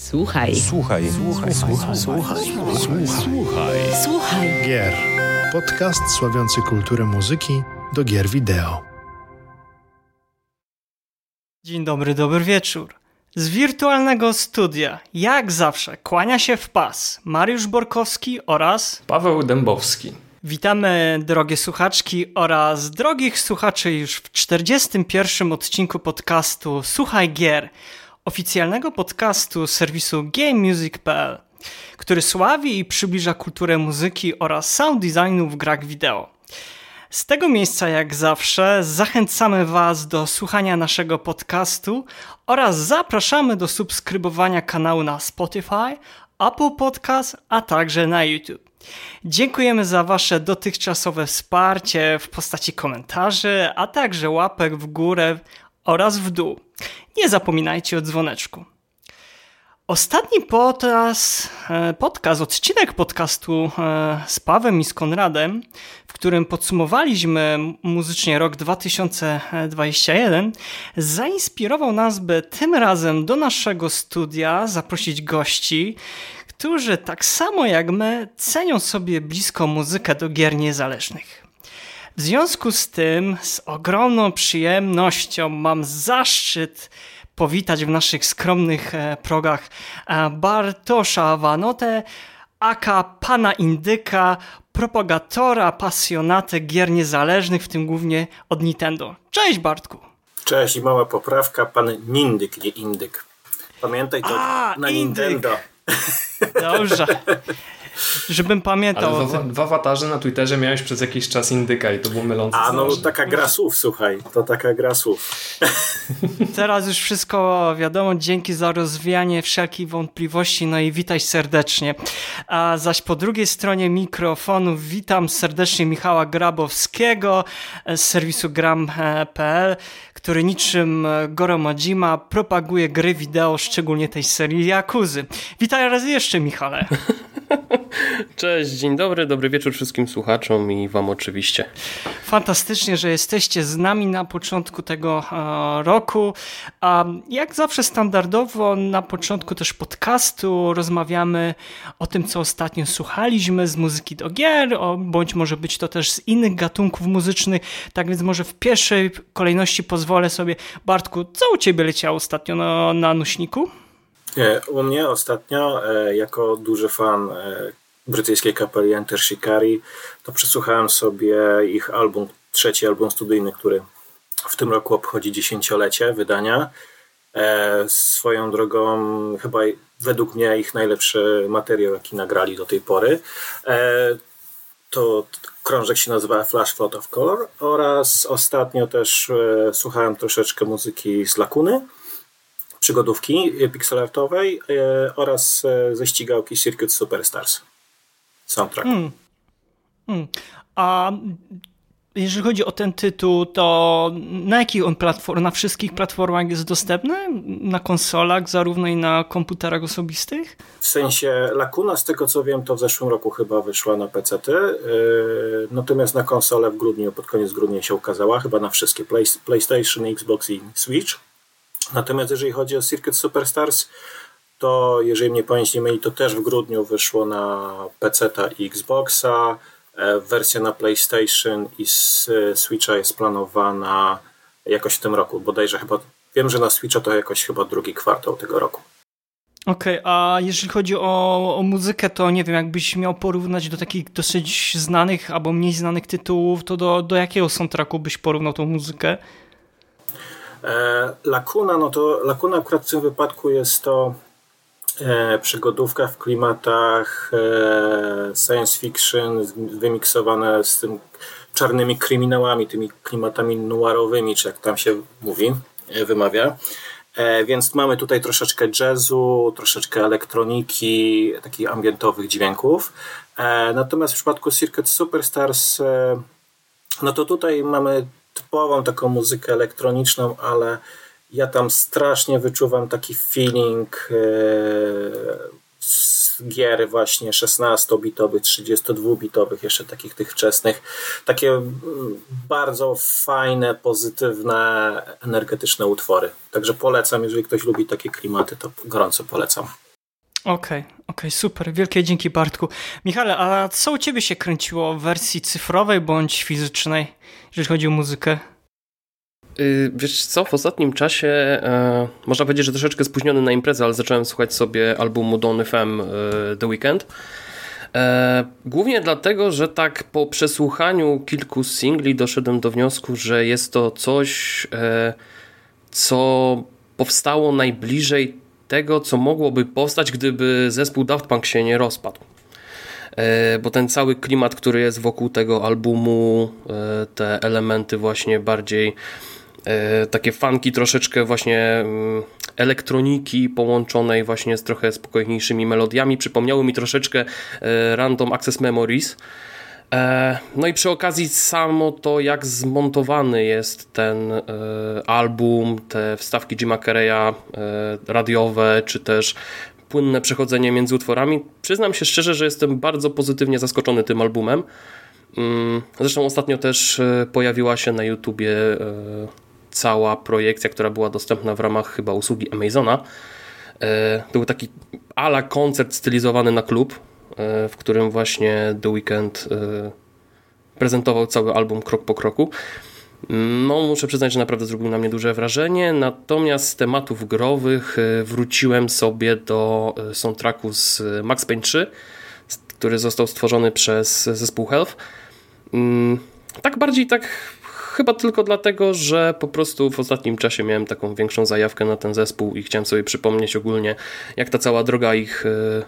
Słuchaj. Słuchaj. Słuchaj. Słuchaj. Słuchaj. Słuchaj. Słuchaj. Gier. Podcast sławiący kulturę muzyki do gier wideo. Dzień dobry, dobry wieczór. Z wirtualnego studia, jak zawsze, kłania się w pas Mariusz Borkowski oraz Paweł Dębowski. witamy drogie słuchaczki oraz drogich słuchaczy już w 41. odcinku podcastu Słuchaj Gier, oficjalnego podcastu serwisu GameMusic.pl, który sławi i przybliża kulturę muzyki oraz sound designu w grach wideo. Z tego miejsca, jak zawsze, zachęcamy Was do słuchania naszego podcastu oraz zapraszamy do subskrybowania kanału na Spotify, Apple Podcast, a także na YouTube. Dziękujemy za Wasze dotychczasowe wsparcie w postaci komentarzy, a także łapek w górę oraz w dół. Nie zapominajcie o dzwoneczku. Ostatni podcast, e, podcast, odcinek podcastu e, z Pawem i z Konradem, w którym podsumowaliśmy muzycznie rok 2021, zainspirował nas, by tym razem do naszego studia zaprosić gości, którzy tak samo jak my cenią sobie blisko muzykę do gier niezależnych. W związku z tym, z ogromną przyjemnością mam zaszczyt powitać w naszych skromnych e, progach e, Bartosza Wanotę, aka pana Indyka, propagatora, pasjonatę gier niezależnych, w tym głównie od Nintendo. Cześć Bartku! Cześć i mała poprawka, pan Nindyk, nie Indyk. Pamiętaj to A, na Indyk. Nintendo. Dobrze. Żebym pamiętał Ale w, w awatarze na Twitterze miałeś przez jakiś czas indyka i to było mylące A no strasznie. taka gra słów, słuchaj, to taka gra słów. Teraz już wszystko wiadomo, dzięki za rozwianie wszelkich wątpliwości, no i witaj serdecznie. A zaś po drugiej stronie mikrofonu witam serdecznie Michała Grabowskiego z serwisu gram.pl, który niczym Goro Majima propaguje gry wideo, szczególnie tej serii Jakuzy. Witaj raz jeszcze, Michale. Cześć, dzień dobry, dobry wieczór wszystkim słuchaczom i Wam oczywiście. Fantastycznie, że jesteście z nami na początku tego e, roku. A jak zawsze standardowo na początku też podcastu rozmawiamy o tym, co ostatnio słuchaliśmy z muzyki do gier, bądź może być to też z innych gatunków muzycznych. Tak więc może w pierwszej kolejności pozwolę sobie, Bartku, co u Ciebie leciało ostatnio na, na nośniku? U mnie ostatnio, e, jako duży fan e, brytyjskiej kapeli Enter Shikari, to przesłuchałem sobie ich album, trzeci album studyjny, który w tym roku obchodzi dziesięciolecie wydania. E, Swoją drogą, chyba według mnie ich najlepszy materiał, jaki nagrali do tej pory. E, to krążek się nazywa Flash Flood of Color oraz ostatnio też e, słuchałem troszeczkę muzyki z Lakuny, przygodówki pixelartowej e, oraz e, ze ścigałki Circuit Superstars. Soundtrack. Hmm. A jeżeli chodzi o ten tytuł, to na jakich on platform, na wszystkich platformach jest dostępny? Na konsolach, zarówno i na komputerach osobistych? W sensie Lakuna, z tego co wiem, to w zeszłym roku chyba wyszła na PC-ty, yy, natomiast na konsolę w grudniu, pod koniec grudnia się ukazała, chyba na wszystkie, Play, PlayStation, Xbox i Switch. Natomiast jeżeli chodzi o Circuit Superstars, to jeżeli mnie pamięć nie myli, to też w grudniu wyszło na PC-ta i Xboxa. E, Wersja na PlayStation i Switcha jest planowana jakoś w tym roku, bodajże chyba, wiem, że na Switcha to jakoś chyba drugi kwartał tego roku. Okej, a jeżeli chodzi o, o muzykę, to nie wiem, jakbyś miał porównać do takich dosyć znanych albo mniej znanych tytułów, to do, do jakiego soundtracku byś porównał tą muzykę? E, Lakuna, no to Lakuna akurat w tym wypadku jest to przygodówka w klimatach e, science fiction wymiksowane z tym czarnymi kryminałami, tymi klimatami noirowymi, czy jak tam się mówi, e, wymawia. E, więc mamy tutaj troszeczkę jazzu, troszeczkę elektroniki, takich ambientowych dźwięków. E, natomiast w przypadku Circuit Superstars e, no to tutaj mamy typową taką muzykę elektroniczną, ale ja tam strasznie wyczuwam taki feeling e, z gier właśnie 16-bitowych, 32-bitowych, jeszcze takich tych wczesnych. Takie mm, bardzo fajne, pozytywne, energetyczne utwory. Także polecam, jeżeli ktoś lubi takie klimaty, to gorąco polecam. Okej, okay, okej, okay, super. Wielkie dzięki Bartku. Michale, a co u ciebie się kręciło w wersji cyfrowej bądź fizycznej, jeżeli chodzi o muzykę? Y, wiesz co, w ostatnim czasie e, można powiedzieć, że troszeczkę spóźniony na imprezę, ale zacząłem słuchać sobie albumu Don FM e, The Weekend. E, głównie dlatego, że tak po przesłuchaniu kilku singli doszedłem do wniosku, że jest to coś, e, co powstało najbliżej tego, co mogłoby powstać, gdyby zespół Daft Punk się nie rozpadł. E, bo ten cały klimat, który jest wokół tego albumu, e, te elementy właśnie bardziej takie fanki troszeczkę właśnie mm, elektroniki połączonej właśnie z trochę spokojniejszymi melodiami przypomniały mi troszeczkę Random Access Memories. No i przy okazji samo to, jak zmontowany jest ten album, te wstawki Jima Carreya radiowe, czy też płynne przechodzenie między utworami. Przyznam się szczerze, że jestem bardzo pozytywnie zaskoczony tym albumem. Mm, zresztą ostatnio też e, pojawiła się na YouTubie e, cała projekcja, która była dostępna w ramach chyba usługi Amazona. E, to był taki ala koncert stylizowany na klub, w którym właśnie The Weeknd prezentował cały album krok po kroku. No, muszę przyznać, że naprawdę zrobił na mnie duże wrażenie. Natomiast z tematów growych e, wróciłem sobie do e, soundtracku z Max Payne 3, który został stworzony przez zespół Health. Mm, tak bardziej tak chyba tylko dlatego, że po prostu w ostatnim czasie miałem taką większą zajawkę na ten zespół i chciałem sobie przypomnieć ogólnie, jak ta cała droga ich, e,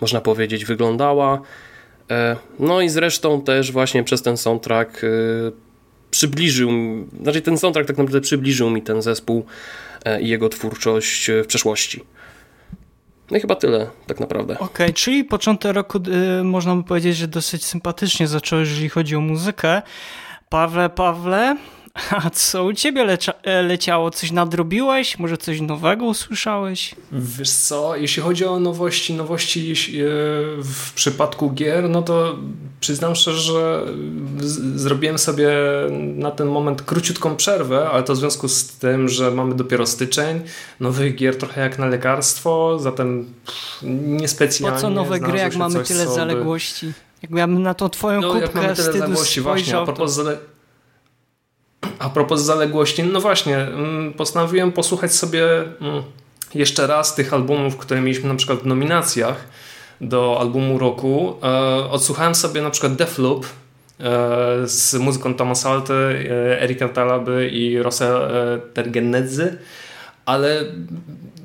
można powiedzieć, wyglądała. No i zresztą też właśnie przez ten soundtrack przybliżył, znaczy ten soundtrack tak naprawdę przybliżył mi ten zespół e, i jego twórczość e, w przeszłości. No i chyba tyle, tak naprawdę. Okej, okay, czyli początek roku y, można by powiedzieć, że dosyć sympatycznie zaczął, jeżeli chodzi o muzykę. Pawle, Pawle, a co u ciebie lecia e, leciało? Coś nadrobiłeś? Może coś nowego usłyszałeś? Wiesz co, jeśli chodzi o nowości, nowości e, w przypadku gier, no to przyznam szczerze, że zrobiłem sobie na ten moment króciutką przerwę, ale to w związku z tym, że mamy dopiero styczeń, nowych gier trochę jak na lekarstwo, zatem niespecjalnie. Po co nowe gry, jak mamy tyle zaległości? Miałem na tą twoją no, kubkę tyle zaległości, właśnie, a propos zale... A propos zaległości, no właśnie, mm, postanowiłem posłuchać sobie mm, jeszcze raz tych albumów, które mieliśmy na przykład w nominacjach do albumu roku. E, odsłuchałem sobie na przykład Deathloop e, z muzyką Thomas Alte, e, Erika Talaby i Rosa Tergenedzy, ale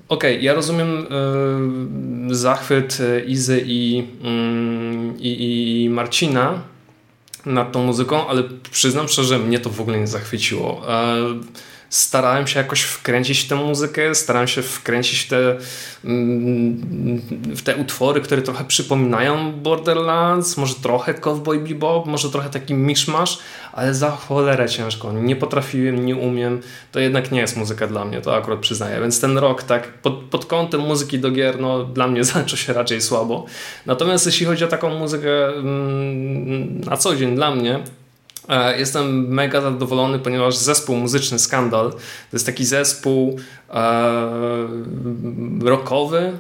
okej, okay, ja rozumiem zachwyt Izy i, mm, i, i Marcina, nad tą muzyką, ale przyznam szczerze, mnie to w ogóle nie zachwyciło. E, starałem się jakoś wkręcić w tę muzykę, starałem się wkręcić w te, mm, w te utwory, które trochę przypominają Borderlands, może trochę Cowboy Bebop, może trochę taki miszmasz, ale za cholerę ciężko. Nie potrafiłem, nie umiem. To jednak nie jest muzyka dla mnie, to akurat przyznaję. Więc ten rok tak pod, pod kątem muzyki do gier, no dla mnie zaczął się raczej słabo. Natomiast jeśli chodzi o taką muzykę mm, na co dzień dla mnie, jestem mega zadowolony, ponieważ zespół muzyczny Skandal to jest taki zespół e, rockowy, e,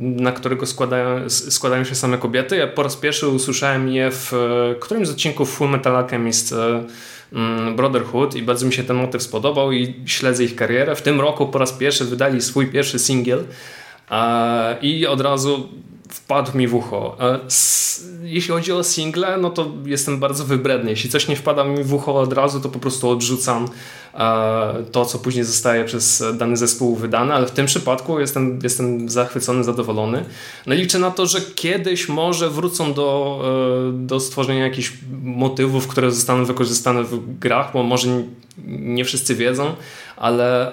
na którego składają, składają się same kobiety. Ja po raz pierwszy usłyszałem je w którymś z odcinków Full Metal Alchemist mm, Brotherhood i bardzo mi się ten motyw spodobał i śledzę ich karierę. W tym roku po raz pierwszy wydali swój pierwszy singiel i od razu wpadł mi w ucho. Jeśli chodzi o single, no to jestem bardzo wybredny. Jeśli coś nie wpada mi w ucho od razu, to po prostu odrzucam to, co później zostaje przez dany zespół wydane, ale w tym przypadku jestem, jestem zachwycony, zadowolony. No liczę na to, że kiedyś może wrócą do, e, do stworzenia jakichś motywów, które zostaną wykorzystane w grach, bo może nie wszyscy wiedzą, ale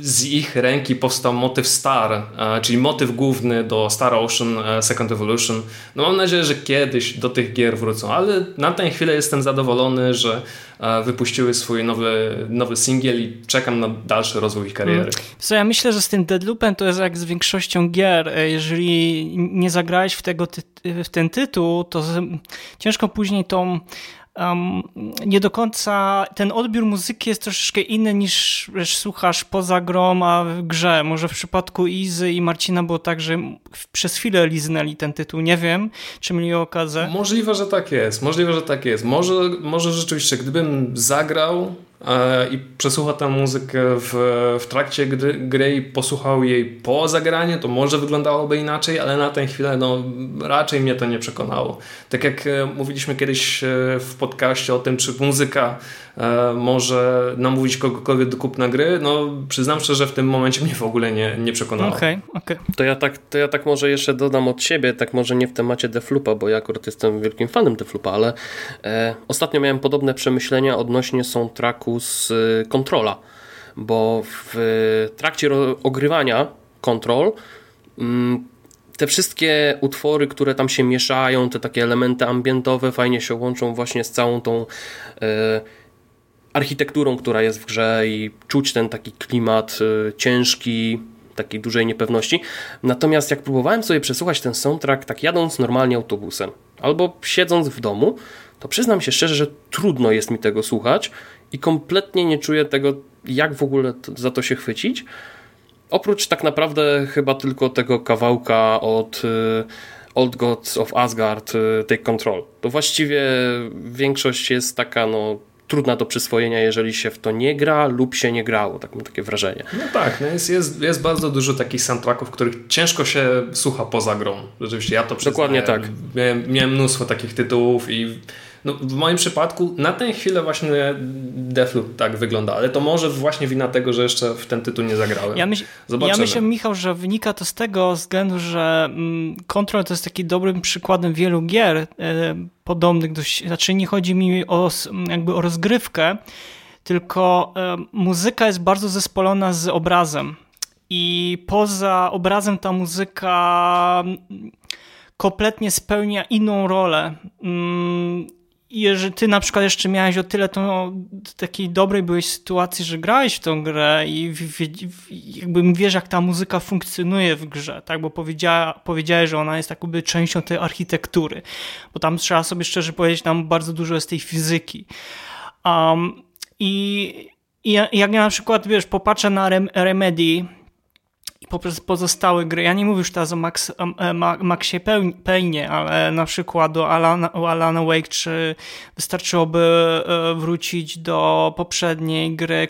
z ich ręki powstał motyw Star, e, czyli motyw główny do Star Ocean e, Second Evolution. No mam nadzieję, że kiedyś do tych gier wrócą, ale na tę chwilę jestem zadowolony, że e, wypuściły swój nowy, nowy singiel i czekam na dalszy rozwój ich kariery. Hmm. Co ja myślę, że z tym Deadloopem to jest jak z większością gier. Jeżeli nie zagrałeś w, tego, w ten tytuł, to ciężko później tą um, nie do końca ten odbiór muzyki jest troszeczkę inny niż słuchasz poza grom, a w grze. Może w przypadku Izy i Marcina było tak, że przez chwilę liznęli ten tytuł. Nie wiem, czy mieli okazję. Możliwe, że tak jest. Możliwe, że tak jest. Może, może rzeczywiście, gdybym zagrał i przesłuchał tę muzykę w, w trakcie gry, gry i posłuchał jej po zagraniu, to może wyglądałoby inaczej, ale na tę chwilę no, raczej mnie to nie przekonało. Tak jak e, mówiliśmy kiedyś e, w podcaście o tym, czy muzyka może namówić kogokolwiek do kupna gry, no przyznam szczerze, że w tym momencie mnie w ogóle nie, nie przekonało. Okej, okay, okej. Okay. To, ja tak, to ja tak może jeszcze dodam od siebie, tak może nie w temacie Deflupa, bo ja akurat jestem wielkim fanem Deflupa, ale e, ostatnio miałem podobne przemyślenia odnośnie soundtracku z y, kontrola, bo w trakcie ogrywania kontrol mm, te wszystkie utwory, które tam się mieszają, te takie elementy ambientowe fajnie się łączą właśnie z całą tą e, architekturą, która jest w grze i czuć ten taki klimat e, ciężki, takiej dużej niepewności. Natomiast jak próbowałem sobie przesłuchać ten soundtrack tak jadąc normalnie autobusem albo siedząc w domu, to przyznam się szczerze, że trudno jest mi tego słuchać i kompletnie nie czuję tego, jak w ogóle za to się chwycić. Oprócz tak naprawdę chyba tylko tego kawałka od y, Old Gods of Asgard y, Take Control. To właściwie większość jest taka no trudna do przyswojenia, jeżeli się w to nie gra lub się nie grało. Tak mam takie wrażenie. No tak, no jest, jest, jest bardzo dużo takich soundtracków, których ciężko się słucha poza grą. Rzeczywiście ja to przyznaję. Dokładnie tak. Miałem, miałem mnóstwo takich tytułów i no, w moim przypadku na tę chwilę właśnie Deathloop tak wygląda, ale to może właśnie wina tego, że jeszcze w ten tytuł nie zagrałem. Ja, myśl, ja myślę, Michał, że wynika to z tego względu, że mm, Control to jest taki dobrym przykładem wielu gier e, podobnych. Do, znaczy nie chodzi mi o, jakby o rozgrywkę, tylko e, muzyka jest bardzo zespolona z obrazem. I poza obrazem ta muzyka mm, kompletnie spełnia inną rolę. Jeżeli ty na przykład jeszcze miałeś o tyle to takiej dobrej byłeś sytuacji, że grałeś w tą grę i jakby wiesz, jak ta muzyka funkcjonuje w grze, tak? Bo powiedziała, powiedziałeś, że ona jest jakby częścią tej architektury, bo tam trzeba sobie szczerze powiedzieć, tam bardzo dużo jest tej fizyki. Um, I, i jak ja na przykład, wiesz, popatrzę na Remedy, poprzez pozostałe gry. Ja nie mówię już teraz o Max, e, Maxie Payne, ale na przykład o Alana, o Alana Wake, czy wystarczyłoby e, wrócić do poprzedniej gry,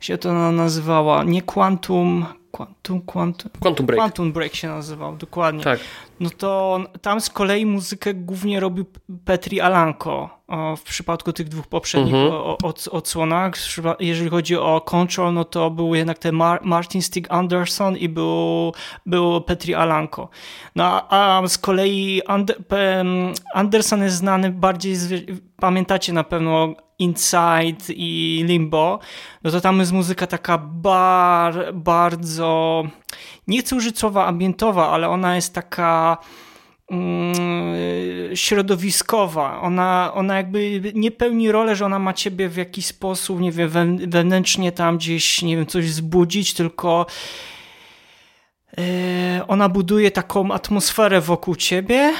się to nazywała, nie Quantum, Quantum, Quantum, Quantum Break. Quantum Break się nazywał, dokładnie. Tak. No to tam z kolei muzykę głównie robił Petri Alanko w przypadku tych dwóch poprzednich mhm. odsłonach. Jeżeli chodzi o Control, no to był jednak ten Mar Martin Stig Anderson i był, był Petri Alanko. No a z kolei And Anderson jest znany bardziej, z, pamiętacie na pewno Inside i Limbo, no to tam jest muzyka taka bar, bardzo, nie chcę użyć słowa ambientowa, ale ona jest taka mm, środowiskowa. Ona, ona jakby nie pełni rolę, że ona ma ciebie w jakiś sposób, nie wiem, wewnętrznie tam gdzieś, nie wiem, coś wzbudzić, tylko e, ona buduje taką atmosferę wokół ciebie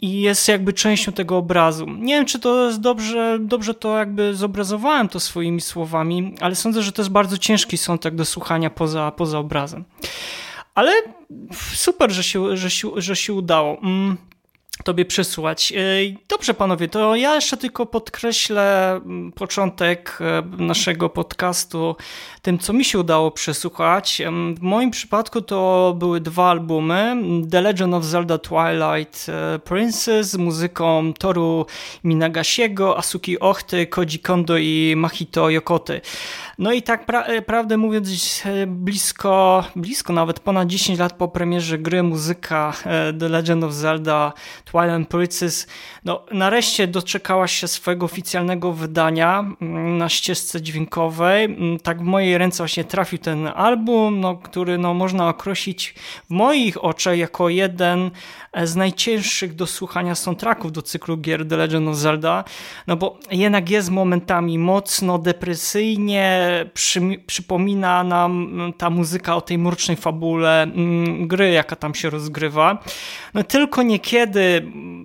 i jest jakby częścią tego obrazu. Nie wiem, czy to jest dobrze, dobrze to jakby zobrazowałem to swoimi słowami, ale sądzę, że to jest bardzo ciężki tak do słuchania poza, poza obrazem. Ale super, że się, że się, że się udało. Mm tobie przysłać. E, dobrze, panowie, to ja jeszcze tylko podkreślę mm, początek e, naszego podcastu tym, co mi się udało przesłuchać. W moim przypadku to były dwa albumy. The Legend of Zelda Twilight e, Princess z muzyką Toru Minagasiego, Asuki Ochty, Koji Kondo i Mahito Yokoty. No i tak pra prawdę mówiąc, blisko, blisko nawet ponad 10 lat po premierze gry muzyka The Legend of Zelda Twilight Princess no, nareszcie doczekała się swojego oficjalnego wydania mm, na ścieżce dźwiękowej. Mm, tak w mojej ręce właśnie trafił ten album, no, który no, można określić w moich oczach jako jeden z najcięższych do słuchania soundtracków do cyklu gier The Legend of Zelda, no bo jednak jest momentami mocno depresyjnie, przy, przypomina nam ta muzyka o tej mrocznej fabule mm, gry, jaka tam się rozgrywa. No tylko niekiedy kiedy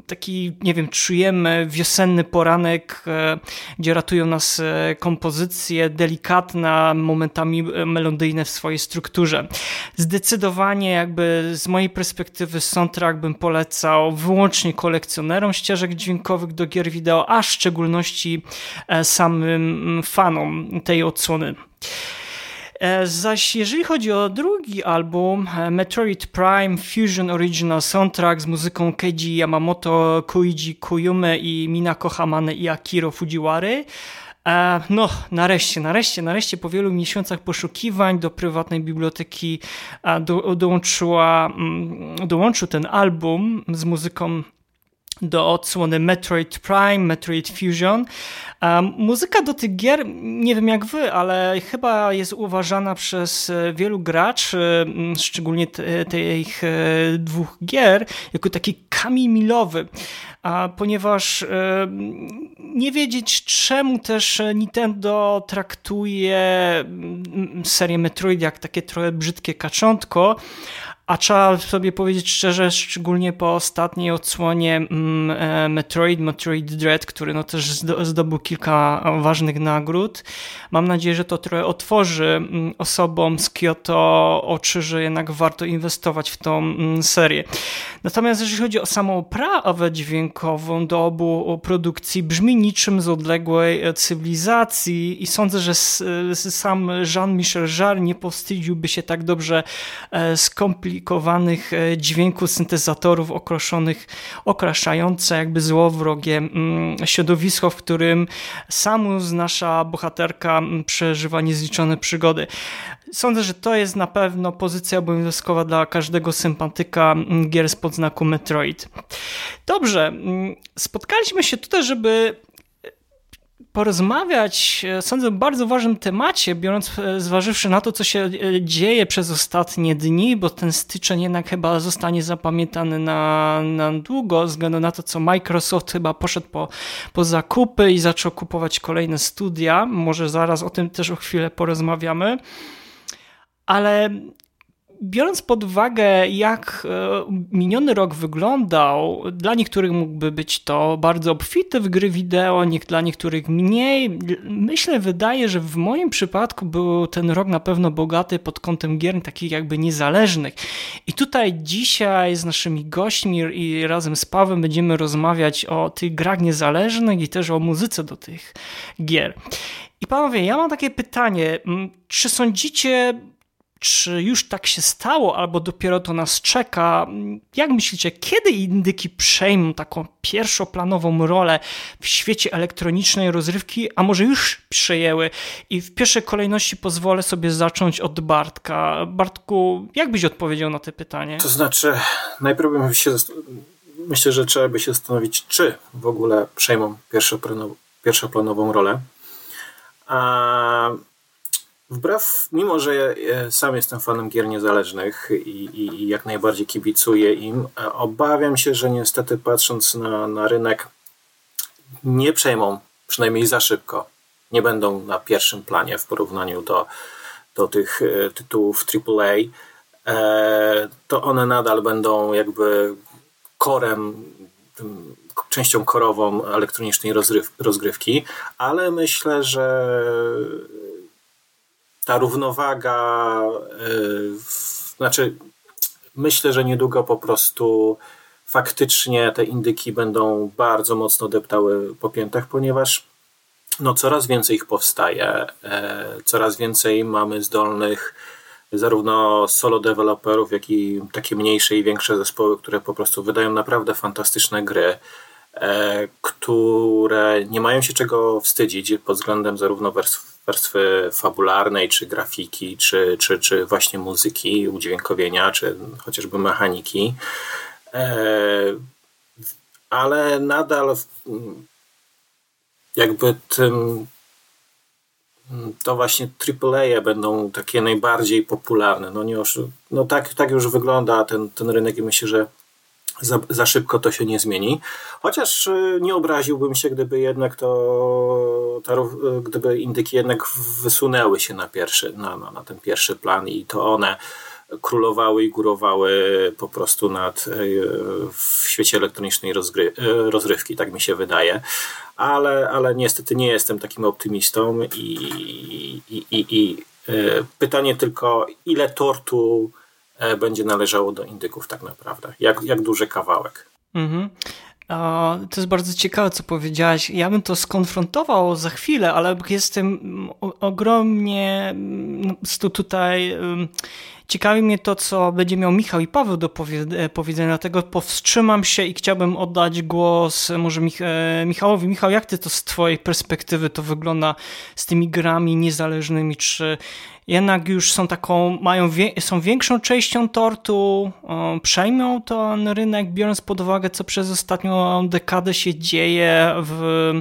taki, nie wiem, czujemy wiosenny poranek, e, gdzie ratują nas e, kompozycje delikatne, momentami melodyjne w swojej strukturze. Zdecydowanie jakby z mojej perspektywy soundtrack bym polecał wyłącznie kolekcjonerom ścieżek dźwiękowych do gier wideo, a w szczególności samym fanom tej odsłony. E, zaś jeżeli chodzi o drugi album, e, Metroid Prime Fusion Original Soundtrack z muzyką Keiji Yamamoto, Koichi Koyume i Minako Hamane i Akiro Fujiwary, e, no, nareszcie, nareszcie, nareszcie po wielu miesiącach poszukiwań do prywatnej biblioteki do, dołączyła, mm, dołączył ten album z muzyką do odsłony Metroid Prime, Metroid Fusion. Um, muzyka do tych gier, nie wiem jak wy, ale chyba jest uważana przez e, wielu graczy, szczególnie tych e, dwóch gier, jako taki kamień milowy. A ponieważ nie wiedzieć czemu też Nintendo traktuje serię Metroid jak takie trochę brzydkie kaczątko, a trzeba sobie powiedzieć szczerze, szczególnie po ostatniej odsłonie mm, e, Metroid, Metroid Dread, który no też zdobył kilka ważnych nagród. Mam nadzieję, że to trochę otworzy mm, osobom z Kyoto oczy, że jednak warto inwestować w tą mm, serię. Natomiast jeżeli chodzi o samą oprawę dźwiękową do obu produkcji, brzmi niczym z odległej e, cywilizacji i sądzę, że sam Jean-Michel Jarre nie powstydziłby się tak dobrze e, skomplikować skomplikowanych e, dźwięków syntezatorów okraszonych, okraszające jakby złowrogie mm, środowisko, w którym Samus, nasza bohaterka, mm, przeżywa niezliczone przygody. Sądzę, że to jest na pewno pozycja obowiązkowa dla każdego sympatyka mm, gier z podznaku Metroid. Dobrze, spotkaliśmy się tutaj, żeby porozmawiać, e, sądzę, bardzo ważnym temacie, biorąc, e, zważywszy na to, co się e, dzieje przez ostatnie dni, bo ten styczeń jednak chyba zostanie zapamiętany na, na długo, względu na to, co Microsoft chyba poszedł po, po zakupy i zaczął kupować kolejne studia. Może zaraz o tym też o chwilę porozmawiamy. Ale biorąc pod uwagę, jak e, miniony rok wyglądał, dla niektórych mógłby być to bardzo obfity w gry wideo, dla niektórych mniej. Myślę, wydaje, że w moim przypadku był ten rok na pewno bogaty pod kątem gier takich jakby niezależnych. I tutaj dzisiaj z naszymi gośćmi i razem z Pawem będziemy rozmawiać o tych grach niezależnych i też o muzyce do tych gier. I panowie, ja mam takie pytanie. Czy sądzicie, czy już tak się stało, albo dopiero to nas czeka? Jak myślicie, kiedy indyki przejmą taką pierwszoplanową rolę w świecie elektronicznej rozrywki, a może już przejęły? I w pierwszej kolejności pozwolę sobie zacząć od Bartka. Bartku, jak byś odpowiedział na to pytanie? To znaczy, najpierw bym się. Myślę, że trzeba by się zastanowić, czy w ogóle przejmą pierwszoplanową rolę. A Wbrew, mimo że sam jestem fanem gier niezależnych i, i, jak najbardziej kibicuję im, e, obawiam się, że niestety patrząc na, na rynek, nie przejmą, przynajmniej za szybko, nie będą na pierwszym planie w porównaniu do, do tych e, tytułów AAA. E, to one nadal będą jakby korem, częścią korową elektronicznej rozgrywki, ale myślę, że ta równowaga, yy, znaczy myślę, że niedługo po prostu faktycznie te indyki będą bardzo mocno deptały po piętach, ponieważ no, coraz więcej ich powstaje, e, coraz więcej mamy zdolnych zarówno solo deweloperów, jak i takie mniejsze i większe zespoły, które po prostu wydają naprawdę fantastyczne gry, e, które nie mają się czego wstydzić pod względem zarówno warstwy fabularnej, czy grafiki, czy, czy, czy właśnie muzyki, udźwiękowienia, czy chociażby mechaniki. E, ale nadal jakby tym to właśnie AAA będą takie najbardziej popularne. No, nie no tak, tak już wygląda ten, ten rynek i myślę, że za, za szybko to się nie zmieni. Chociaż y, nie obraziłbym się, gdyby jednak to, y, gdyby indyki jednak wysunęły się na, pierwszy, na, na, na ten pierwszy plan i to one królowały i górowały po prostu nad w świecie elektronicznej rozgry, rozrywki, tak mi się wydaje. Ale, ale niestety nie jestem takim optymistą i, i, i, i pytanie tylko, ile tortu będzie należało do indyków tak naprawdę? Jak, jak duży kawałek? Mhm. To jest bardzo ciekawe, co powiedziałaś. Ja bym to skonfrontował za chwilę, ale jestem ogromnie tutaj. Ciekawi mnie to, co będzie miał Michał i Paweł do e, powiedzenia, dlatego powstrzymam się i chciałbym oddać głos może e, Michałowi. Michał, jak ty to z twojej perspektywy to wygląda z tymi grami niezależnymi? Czy jednak już są taką, mają, są większą częścią tortu, przejmą ten rynek, biorąc pod uwagę, co przez ostatnią dekadę się dzieje w,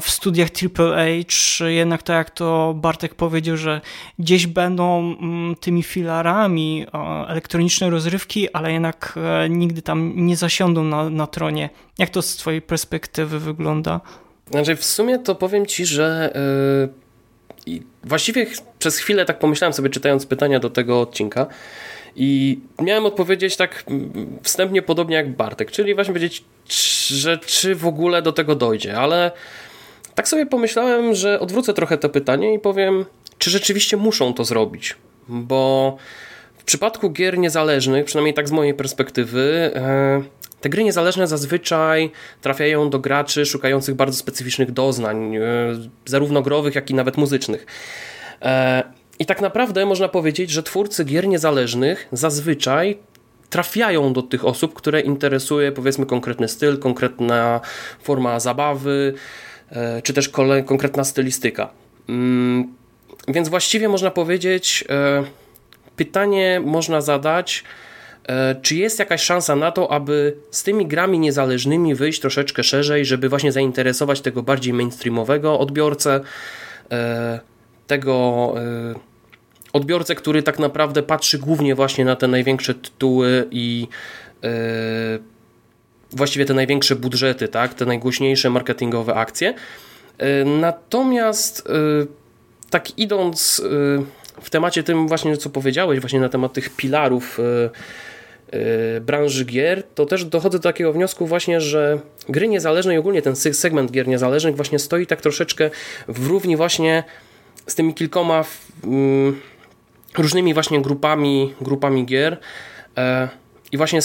w studiach AAA, czy jednak tak jak to Bartek powiedział, że gdzieś będą mm, tymi filarami elektroniczne rozrywki, ale jednak e, nigdy tam nie zasiądą na, na tronie. Jak to z twojej perspektywy wygląda? Znaczy w sumie to powiem ci, że i właściwie przez chwilę tak pomyślałem sobie, czytając pytania do tego odcinka, i miałem odpowiedzieć tak wstępnie podobnie jak Bartek, czyli właśnie powiedzieć, że czy w ogóle do tego dojdzie, ale tak sobie pomyślałem, że odwrócę trochę to pytanie i powiem, czy rzeczywiście muszą to zrobić, bo w przypadku gier niezależnych, przynajmniej tak z mojej perspektywy, e, te gry niezależne zazwyczaj trafiają do graczy szukających bardzo specyficznych doznań, e, zarówno growych, jak i nawet muzycznych. E, I tak naprawdę można powiedzieć, że twórcy gier niezależnych zazwyczaj trafiają do tych osób, które interesuje powiedzmy konkretny styl, konkretna forma zabawy, czy też konkretna stylistyka. Mm, więc właściwie można powiedzieć, pytanie można zadać, E, czy jest jakaś szansa na to, aby z tymi grami niezależnymi wyjść troszeczkę szerzej, żeby właśnie zainteresować tego bardziej mainstreamowego odbiorcę, e, tego e, odbiorcę, który tak naprawdę patrzy głównie właśnie na te największe tytuły i właściwie te największe budżety, tak, te najgłośniejsze marketingowe akcje. Natomiast tak idąc w temacie tym właśnie, co powiedziałeś, właśnie na temat tych pilarów Y, branży gier, to też dochodzę do takiego wniosku właśnie, że gry niezależne i ogólnie ten segment gier niezależnych właśnie stoi tak troszeczkę w równi właśnie z tymi kilkoma mm, różnymi właśnie grupami, grupami gier e, i właśnie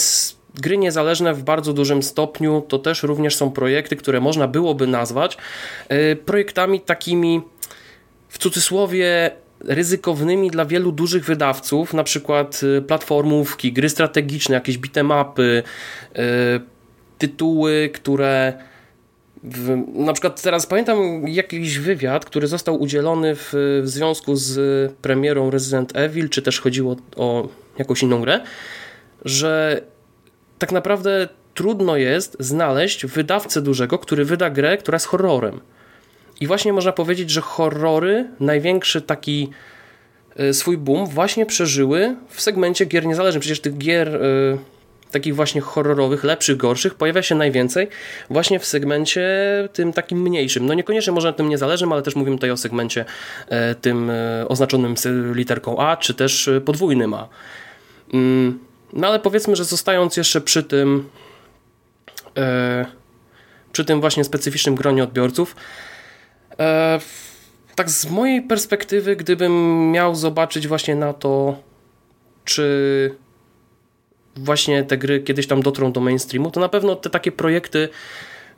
gry niezależne w bardzo dużym stopniu to też również są projekty, które można byłoby nazwać e, projektami takimi w cudzysłowie ryzykownymi dla wielu dużych wydawców, na przykład y, platformówki, gry strategiczne, jakieś bitemapy, y, tytuły, które w, na przykład teraz pamiętam jakiś wywiad, który został udzielony w, w związku z premierą Resident Evil, czy też chodziło o jakąś inną grę, że tak naprawdę trudno jest znaleźć wydawcę dużego, który wyda grę, która jest horrorem. I właśnie można powiedzieć, że horrory, największy taki e, swój boom właśnie przeżyły w segmencie gier niezależnych. Przecież tych gier y, takich właśnie horrorowych, lepszych, gorszych pojawia się najwięcej właśnie w segmencie tym takim mniejszym. No niekoniecznie może tym niezależnym, ale też mówimy tutaj o segmencie y, tym oznaczonym literką A, czy też podwójnym A. No ale powiedzmy, że zostając jeszcze przy tym przy tym właśnie specyficznym gronie odbiorców, E, tak z mojej perspektywy, gdybym miał zobaczyć właśnie na to, czy właśnie te gry kiedyś tam dotrą do mainstreamu, to na pewno te takie projekty,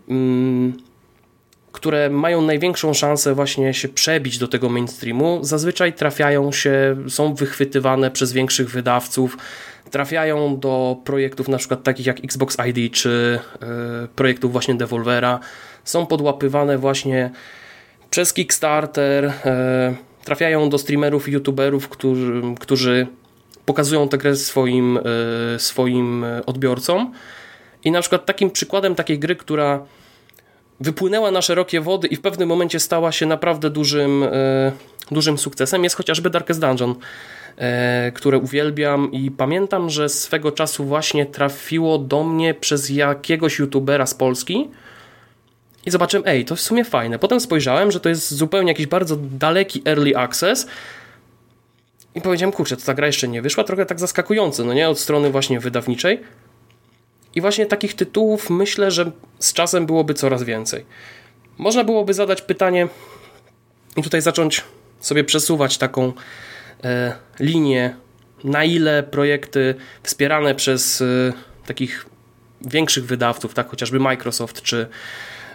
mm, które mają największą szansę właśnie się przebić do tego mainstreamu, zazwyczaj trafiają się, są wychwytywane przez większych wydawców, trafiają do projektów na przykład takich jak Xbox ID, czy y, projektów właśnie Devolvera, są podłapywane właśnie przez Kickstarter e, trafiają do streamerów youtuberów, którzy, którzy pokazują tę grę swoim, e, swoim odbiorcom. I na przykład takim przykładem takiej gry, która wypłynęła na szerokie wody i w pewnym momencie stała się naprawdę dużym, e, dużym sukcesem, jest chociażby Darkest Dungeon, które uwielbiam i pamiętam, że swego czasu właśnie trafiło do mnie przez jakiegoś youtubera z Polski, i zobaczyłem, ej, to w sumie fajne. Potem spojrzałem, że to jest zupełnie jakiś bardzo daleki early access I powiedziałem, kurczę, to ta gra jeszcze nie wyszła, trochę tak zaskakujące, no nie, od strony właśnie wydawniczej. I właśnie takich tytułów myślę, że z czasem byłoby coraz więcej. Można byłoby zadać pytanie i tutaj zacząć sobie przesuwać taką e, linię, na ile projekty wspierane przez e, takich większych wydawców, tak chociażby Microsoft czy,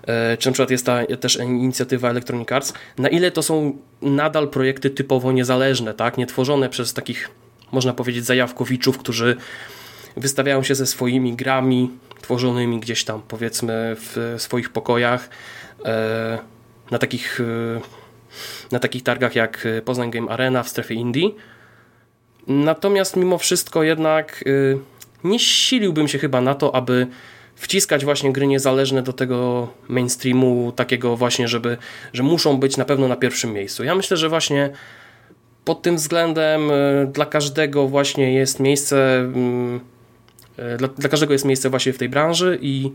e, czy na przykład jest ta też inicjatywa Electronic Arts, na ile to są nadal projekty typowo niezależne, tak, nie tworzone przez takich, można powiedzieć, zajawkowiczów, którzy wystawiają się ze swoimi grami tworzonymi gdzieś tam, powiedzmy, w swoich pokojach na takich, na takich targach jak Poznań Game Arena w strefie Indie. Natomiast mimo wszystko jednak nie siliłbym się chyba na to, aby wciskać właśnie gry niezależne do tego mainstreamu, takiego właśnie, żeby, że muszą być na pewno na pierwszym miejscu. Ja myślę, że właśnie pod tym względem e, dla każdego właśnie jest miejsce, mm, dla, dla każdego jest miejsce właśnie w tej branży i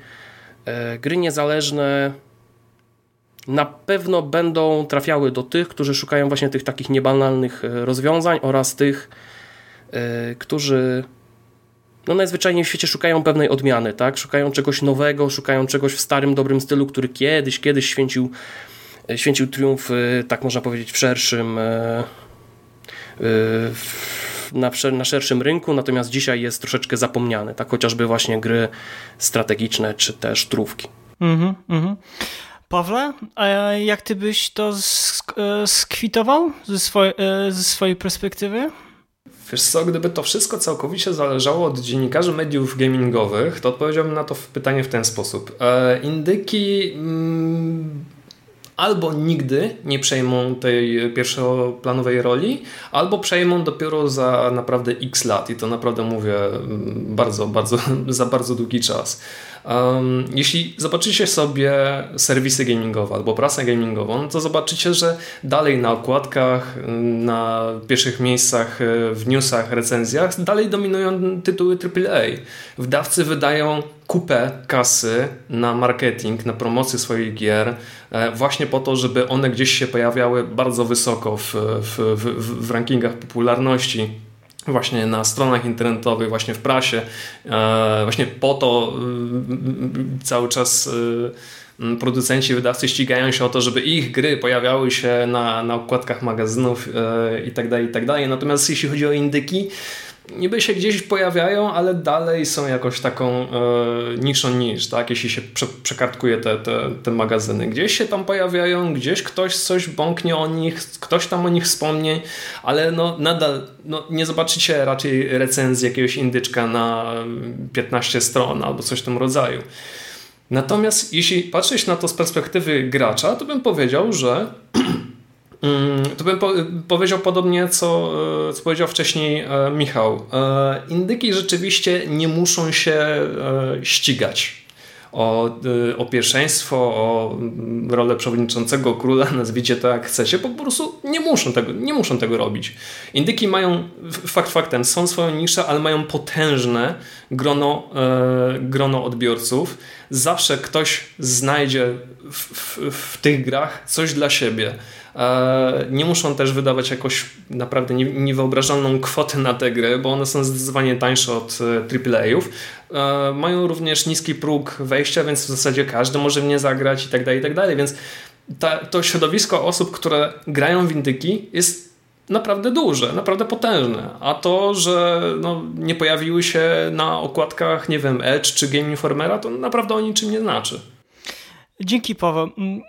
gry niezależne na pewno będą trafiały do tych, którzy szukają właśnie tych takich niebanalnych rozwiązań oraz tych, którzy no najzwyczajniej w świecie szukają pewnej odmiany, tak? Szukają czegoś nowego, szukają czegoś w starym, dobrym stylu, który kiedyś, kiedyś święcił, e, święcił triumf, e, tak można powiedzieć, w szerszym e, na, szerszym rynku, natomiast dzisiaj jest troszeczkę zapomniany, tak chociażby właśnie gry strategiczne, czy też trówki. Mhm, mhm. Pawle, a jak ty byś to skwitował ze, swojej, ze swojej perspektywy? Wiesz co, gdyby to wszystko całkowicie zależało od dziennikarzy mediów gamingowych, to odpowiedziałbym na to pytanie w ten sposób. E, indyki mm, albo nigdy nie przejmą tej pierwszoplanowej roli, albo przejmą dopiero za naprawdę x lat i to naprawdę mówię mm, bardzo, bardzo, za bardzo długi czas. Um, jeśli zobaczycie sobie serwisy gamingowe albo prasę gamingową, to zobaczycie, że dalej na okładkach, na pierwszych miejscach w newsach, recenzjach dalej dominują tytuły AAA. Wydawcy wydają kupę kasy na marketing, na promocję swoich gier, e, właśnie po to, żeby one gdzieś się pojawiały bardzo wysoko w, w, w, w rankingach popularności właśnie na stronach internetowych, właśnie w prasie. E, właśnie po to e, cały czas producenci, wydawcy ścigają się o to, żeby ich gry pojawiały się na, na okładkach magazynów i tak dalej, i tak dalej. Natomiast jeśli chodzi o indyki, niby się gdzieś pojawiają, ale dalej są jakoś taką e, niszą niż, tak? Jeśli się prze, przekartkuje te, te, te magazyny. Gdzieś się tam pojawiają, gdzieś ktoś coś bąknie o nich, ktoś tam o nich wspomni, ale no nadal no, nie zobaczycie raczej recenzji jakiegoś indyczka na 15 stron albo coś w tym rodzaju. Natomiast jeśli patrzeć na to z perspektywy gracza, to bym powiedział, że Mm, to bym po, powiedział podobnie, co, e, co powiedział wcześniej e, Michał. E, indyki rzeczywiście nie muszą się ścigać o, o pierwszeństwo, o rolę przewodniczącego króla, nazwijcie to jak chcecie, po prostu nie muszą tego, nie muszą tego robić. Indyki mają, fakt faktem, są swoją niszę, ale mają potężne grono, grono odbiorców. Zawsze ktoś znajdzie w, w, w tych grach coś dla siebie. E, nie muszą też wydawać jakoś naprawdę niewyobrażalną kwotę na te gry, bo one są zdecydowanie tańsze od AAA-ów. E, mają również niski próg wejścia, więc w zasadzie każdy może w nie zagrać i tak dalej, i tak dalej. Więc ta, to środowisko osób, które grają w indyki jest naprawdę duże, naprawdę potężne. A to, że no, nie pojawiły się na okładkach, nie wiem, Edge czy Game Informera, to naprawdę o niczym nie znaczy. Dzięki Paweł. Mm,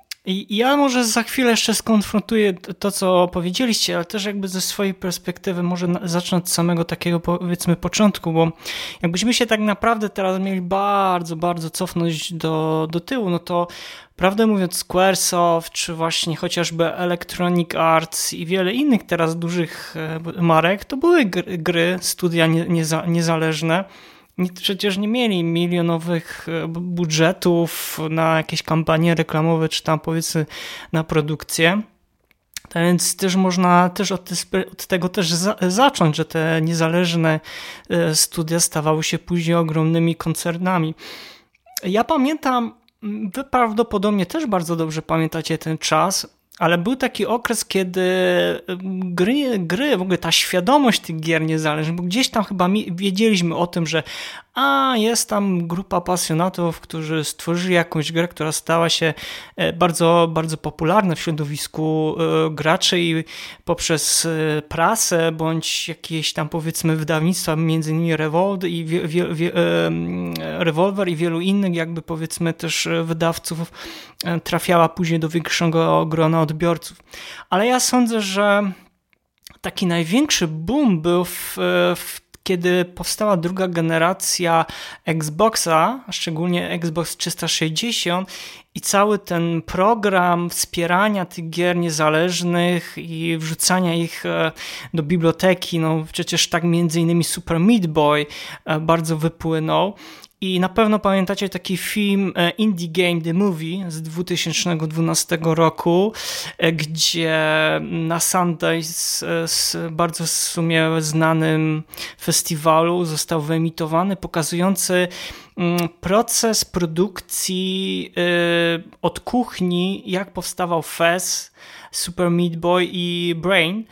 ja może za chwilę jeszcze skonfrontuję to, co powiedzieliście, ale też jakby ze swojej perspektywy może zacznę od samego takiego powiedzmy początku, bo jakbyśmy się tak naprawdę teraz mieli bardzo, bardzo cofnąć do, do tyłu, no to prawdę mówiąc Squaresoft, czy właśnie chociażby Electronic Arts i wiele innych teraz dużych e, marek, to były gry, studia nie, nieza, niezależne, przecież nie mieli milionowych e, budżetów na jakieś kampanie reklamowe, czy tam powiedzmy na produkcję. Tak więc też można też od, od tego też za, zacząć, że te niezależne e, studia stawały się później ogromnymi koncernami. Ja pamiętam, wy prawdopodobnie też bardzo dobrze pamiętacie ten czas, ale był taki okres, kiedy gry, gry, w ogóle ta świadomość tych gier niezależnych, bo gdzieś tam chyba wiedzieliśmy o tym, że a jest tam grupa pasjonatów, którzy stworzyli jakąś grę, która stała się e, bardzo, bardzo popularna w środowisku e, graczy i poprzez e, prasę bądź jakieś tam powiedzmy wydawnictwa, między innymi Revolver i, wie, wie, wie, Revolver i wielu innych jakby powiedzmy też wydawców trafiała później do większego grona odbiorców. Ale ja sądzę, że taki największy boom był w, w kiedy powstała druga generacja Xboxa, szczególnie Xbox 360 i cały ten program wspierania tych gier niezależnych i wrzucania ich e, do biblioteki, no przecież tak między innymi Super Meat Boy e, bardzo wypłynął i na pewno pamiętacie taki film e, Indie Game The Movie z 2012 roku, e, gdzie na Sundance e, z bardzo w sumie znanym festiwalu został wyemitowany, pokazujący mm, proces produkcji od kuchni, jak powstawał Fez, Super Meat Boy i Brain.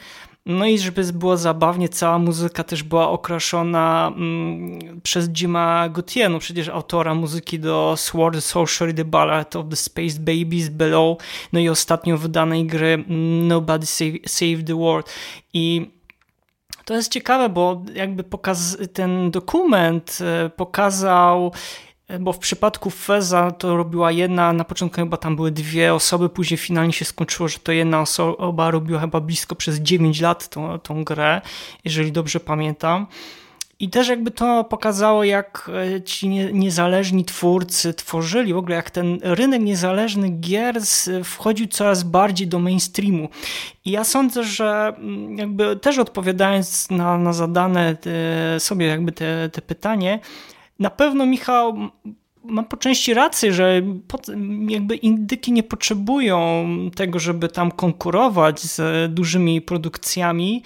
No i żeby było zabawnie, cała muzyka też była okraszona mm, przez Jima Gautier, no przecież autora muzyki do Sword Sorcery, The Ballad of the Space Babies Below, no i ostatnio wydanej gry mm, Nobody Save, Save the World. I to jest ciekawe, bo jakby pokaz ten dokument e, pokazał bo w przypadku Feza to robiła jedna, na początku chyba tam były dwie osoby, później finalnie się skończyło, że to jedna osoba robiła chyba blisko przez 9 lat tą, tą grę, jeżeli dobrze pamiętam. I też jakby to pokazało, jak e, ci niezależni twórcy tworzyli, w ogóle jak ten rynek niezależnych gier wchodził coraz bardziej do mainstreamu. I ja sądzę, że mm, jakby też odpowiadając na, na zadane te, sobie jakby te, te pytanie, na pewno Michał ma po części rację, że jakby indyki nie potrzebują tego, żeby tam konkurować z dużymi produkcjami,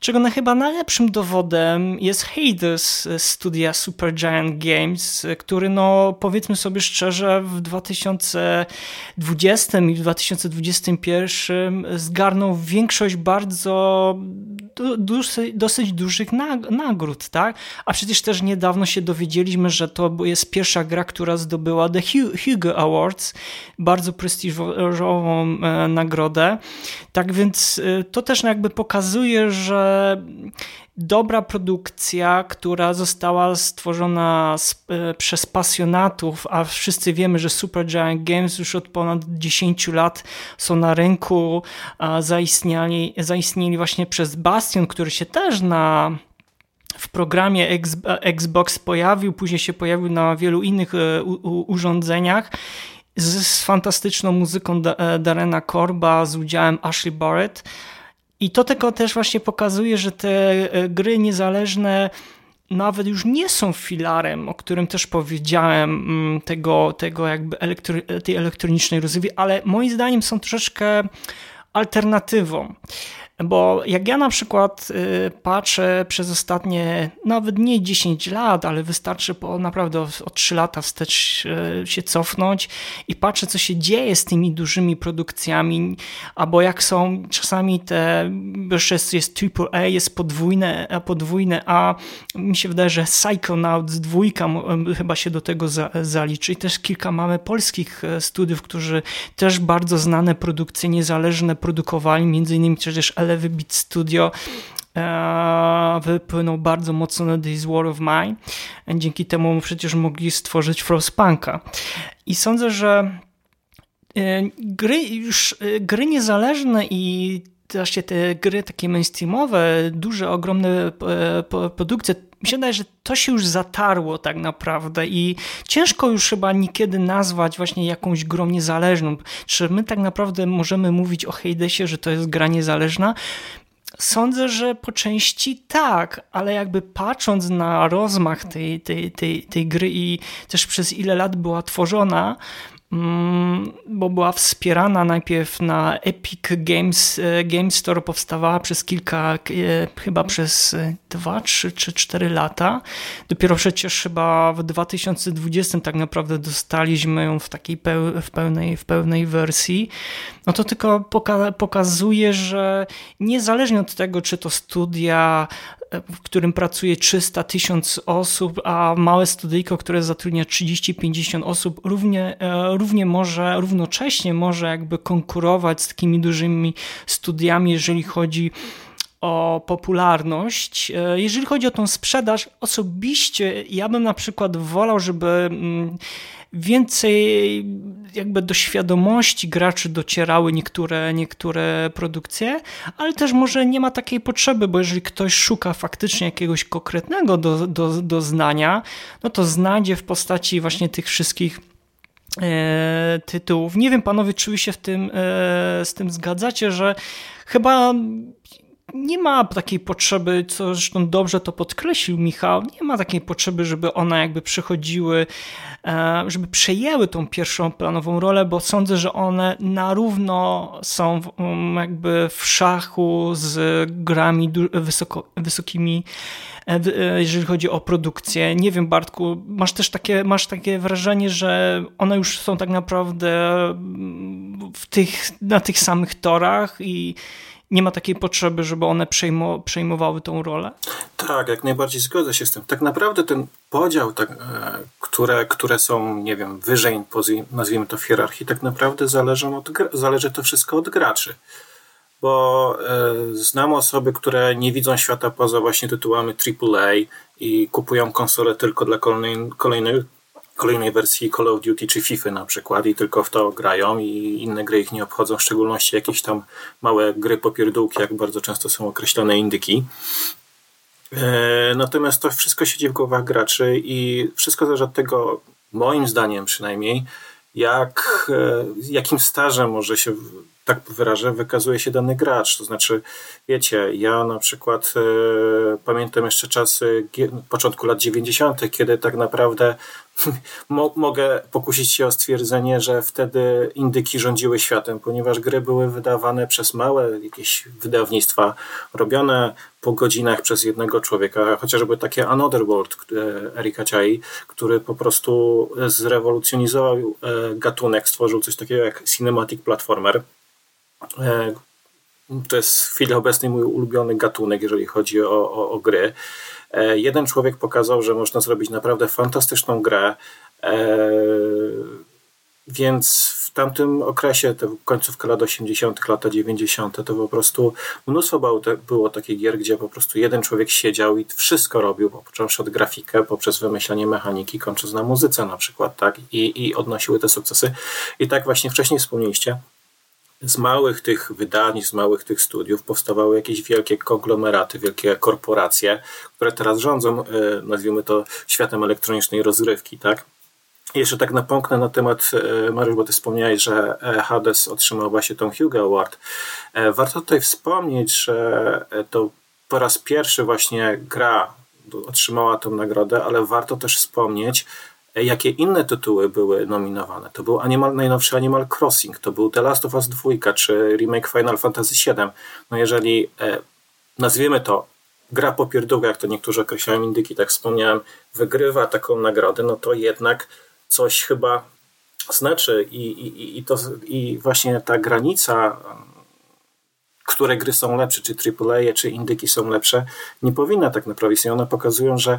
czego na chyba najlepszym dowodem jest Hades studia Supergiant Games, który no powiedzmy sobie szczerze w 2020 i w 2021 zgarnął większość bardzo dosyć, dosyć dużych nagród, tak? A przecież też niedawno się dowiedzieliśmy, że to jest pierwsza gra, która zdobyła The Hugo Awards, bardzo prestiżową e, nagrodę. Tak więc e, to też jakby pokazuje, że dobra produkcja, która została stworzona e, przez pasjonatów, a wszyscy wiemy, że Supergiant Games już od ponad 10 lat są na rynku, zaistnieli, zaistnieli właśnie przez Bastion, który się też na w programie Xbox pojawił, później się pojawił na wielu innych e, urządzeniach z, z fantastyczną muzyką e, Darena Korba z udziałem Ashley Barrett. I to tylko też właśnie pokazuje, że te e, gry niezależne nawet już nie są filarem, o którym też powiedziałem, mm, tego, tego jakby tej elektronicznej rozrywki, ale moim zdaniem są troszeczkę alternatywą. Bo jak ja na przykład y, patrzę przez ostatnie nawet nie 10 lat, ale wystarczy po naprawdę o 3 lata wstecz y, się cofnąć i patrzę, co się dzieje z tymi dużymi produkcjami, albo jak są czasami te, jeszcze jest AAA, jest podwójne, podwójne A, mi się wydaje, że Psychonauts dwójka chyba się do tego za, zaliczy. I też kilka mamy polskich e, studiów, którzy też bardzo znane produkcje niezależne produkowali, między innymi przecież Lewy Beat Studio e, wypłynął bardzo mocno na This War of Mine. Dzięki temu przecież mogli stworzyć Frostpunka. I sądzę, że e, gry już e, gry niezależne i właśnie te gry takie mainstreamowe, duże, ogromne produkcje, mi się wydaje, że to się już zatarło tak naprawdę i ciężko już chyba niekiedy nazwać właśnie jakąś grą niezależną. Czy my tak naprawdę możemy mówić o Hadesie, że to jest gra niezależna? Sądzę, że po części tak, ale jakby patrząc na rozmach tej, tej, tej, tej gry i też przez ile lat była tworzona, bo była wspierana najpierw na Epic Games, e, Games Store, powstawała przez kilka, e, chyba przez dwa, trzy czy cztery lata. Dopiero przecież chyba w 2020 tak naprawdę dostaliśmy ją w takiej w pełnej, w pełnej wersji. No to tylko poka pokazuje, że niezależnie od tego, czy to studia w którym pracuje 300 tysiąc osób, a małe studyjko, które zatrudnia 30-50 osób, równie, e, równie może, równocześnie może jakby konkurować z takimi dużymi studiami, jeżeli chodzi o popularność. E, jeżeli chodzi o tą sprzedaż, osobiście ja bym na przykład wolał, żeby mm, więcej jakby do świadomości graczy docierały niektóre, niektóre produkcje, ale też może nie ma takiej potrzeby, bo jeżeli ktoś szuka faktycznie jakiegoś konkretnego do, do, doznania, no to znajdzie w postaci właśnie tych wszystkich e, tytułów. Nie wiem, panowie, czy wy się w tym, e, z tym zgadzacie, że chyba nie ma takiej potrzeby, co zresztą dobrze to podkreślił Michał, nie ma takiej potrzeby, żeby one jakby przychodziły, e, żeby przejęły tą pierwszą planową rolę, bo sądzę, że one na równo są um, jakby w szachu z grami wysoko, wysokimi, e, e, jeżeli chodzi o produkcję. Nie wiem, Bartku, masz też takie, masz takie wrażenie, że one już są tak naprawdę w tych, na tych samych torach i nie ma takiej potrzeby, żeby one przejmo, przejmowały tą rolę? Tak, jak najbardziej zgodzę się z tym. Tak naprawdę ten podział, tak, e, które, które są, nie wiem, wyżej, nazwijmy to w hierarchii, tak naprawdę zależą od, zależy to wszystko od graczy. Bo e, znam osoby, które nie widzą świata poza właśnie tytułami AAA i kupują konsole tylko dla kolejnej, kolejnej kolejnej wersji Call of Duty czy FIFA na przykład i tylko w to grają i inne gry ich nie obchodzą, w szczególności jakieś tam małe gry popierdółki, jak bardzo często są określone indyki. E, natomiast to wszystko siedzi w głowach graczy i wszystko zależy od tego, moim zdaniem przynajmniej, jak, e, jakim stażem może się tak wyrażę, wykazuje się dany gracz. To znaczy, wiecie, ja na przykład e, pamiętam jeszcze czasy początku lat 90., kiedy tak naprawdę mogę pokusić się o stwierdzenie, że wtedy indyki rządziły światem, ponieważ gry były wydawane przez małe jakieś wydawnictwa, robione po godzinach przez jednego człowieka, chociażby takie Another World Erika Chai, który po prostu zrewolucjonizował e, gatunek, stworzył coś takiego jak Cinematic Platformer. E, to jest w chwili obecnej mój ulubiony gatunek, jeżeli chodzi o, o, o gry. E, jeden człowiek pokazał, że można zrobić naprawdę fantastyczną grę, e, więc w tamtym okresie, to końcówka lat 80., lata 90., to po prostu mnóstwo było, takich gier, gdzie po prostu jeden człowiek siedział i wszystko robił, począwszy od grafikę, poprzez wymyślanie mechaniki, kończąc na muzyce na przykład, tak, i, i odnosiły te sukcesy. I tak właśnie wcześniej wspomnieliście, z małych tych wydań, z małych tych studiów powstawały jakieś wielkie konglomeraty, wielkie korporacje, które teraz rządzą, e, nazwijmy to, światem elektronicznej rozrywki, tak? Jeszcze tak napomknę na temat, e, Mariusz, bo ty wspomniałeś, że e, Hades otrzymał właśnie tą Hugo Award. Warto tutaj wspomnieć, że to po raz pierwszy właśnie gra otrzymała tę nagrodę, ale warto też wspomnieć, E, jakie inne tytuły były nominowane. To był Animal, najnowszy Animal Crossing, to był The Last of Us 2, czy remake Final Fantasy VII. No jeżeli e, nazwiemy to gra popierdółka, jak to niektórzy określają indyki, tak wspomniałem, wygrywa taką nagrodę, no to jednak coś chyba znaczy i, i, i, to, i właśnie ta granica, które gry są lepsze, czy AAA, czy indyki są lepsze, nie powinna tak naprawdę istnieć. One pokazują, że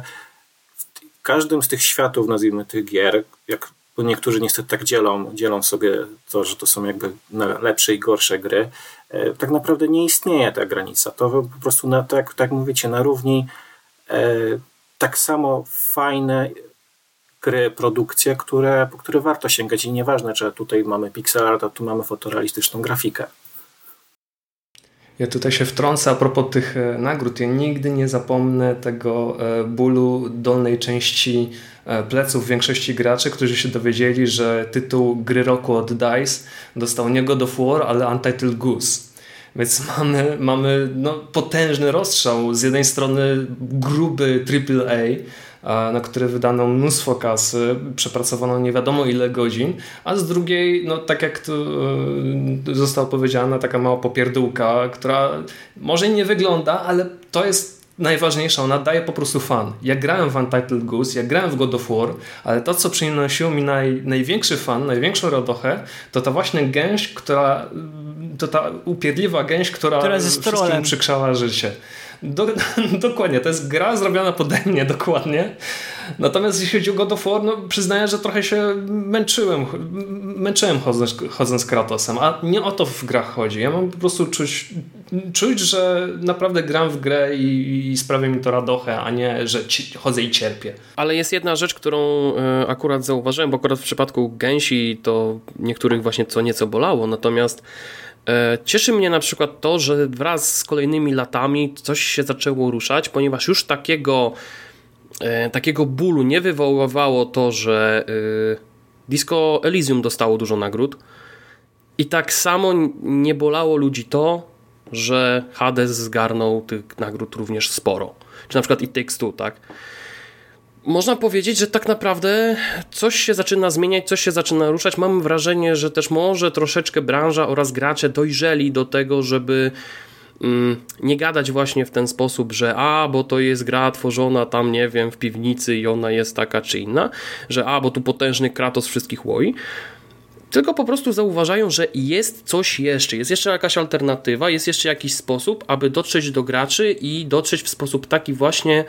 każdym z tych światów, nazwijmy tych gier, jak niektórzy niestety tak dzielą, dzielą sobie to, że to są jakby lepsze i gorsze gry, e, tak naprawdę nie istnieje ta granica. To po prostu, na, tak, tak mówicie, na równi e, tak samo fajne gry, produkcje, które, po które warto sięgać i nieważne, czy tutaj mamy pixel art, a tu mamy fotorealistyczną grafikę. Ja tutaj się wtrącę a propos tych e, nagród. Ja nigdy nie zapomnę tego e, bólu dolnej części e, pleców większości graczy, którzy się dowiedzieli, że tytuł gry roku od DICE dostał nie God of War, ale Untitled Goose. Więc mamy, mamy no, potężny rozstrzał. Z jednej strony gruby AAA, na które wydano mnóstwo kasy, przepracowano nie wiadomo ile godzin, a z drugiej, no tak jak tu e, zostało powiedziane, taka mała popierdółka, która może nie wygląda, ale to jest najważniejsza, ona daje po prostu fan. Ja grałem w Untitled Goose, ja grałem w God of War, ale to, co przynosiło mi naj, największy fan, największą radochę, to ta właśnie gęś, która, to ta upierdliwa gęś, która, która wszystkim przykrzała życie. Do, dokładnie, to jest gra zrobiona pode mnie dokładnie. Natomiast jeśli chodzi o God of War, no przyznaję, że trochę się męczyłem, męczyłem chodząc, chodząc Kratosem, a nie o to w grach chodzi. Ja mam po prostu czuć, czuć że naprawdę gram w grę i, i sprawia mi to radochę, a nie, że ci, chodzę i cierpię. Ale jest jedna rzecz, którą e, akurat zauważyłem, bo akurat w przypadku gęsi to niektórych właśnie co nieco bolało, natomiast cieszy mnie na przykład to, że wraz z kolejnymi latami coś się zaczęło ruszać, ponieważ już takiego, e, takiego bólu nie wywoływało to, że e, Disco Elysium dostało dużo nagród. I tak samo nie bolało ludzi to, że Hades zgarnął tych nagród również sporo. Czy na przykład It Takes tak? Można powiedzieć, że tak naprawdę coś się zaczyna zmieniać, coś się zaczyna ruszać. Mam wrażenie, że też może troszeczkę branża oraz gracze dojrzeli do tego, żeby mm, nie gadać właśnie w ten sposób, że a, bo to jest gra tworzona tam, nie wiem, w piwnicy i ona jest taka czy inna, że a, bo tu potężny Kratos wszystkich łoi. Tylko po prostu zauważają, że jest coś jeszcze, jest jeszcze jakaś alternatywa, jest jeszcze jakiś sposób, aby dotrzeć do graczy i dotrzeć w sposób taki właśnie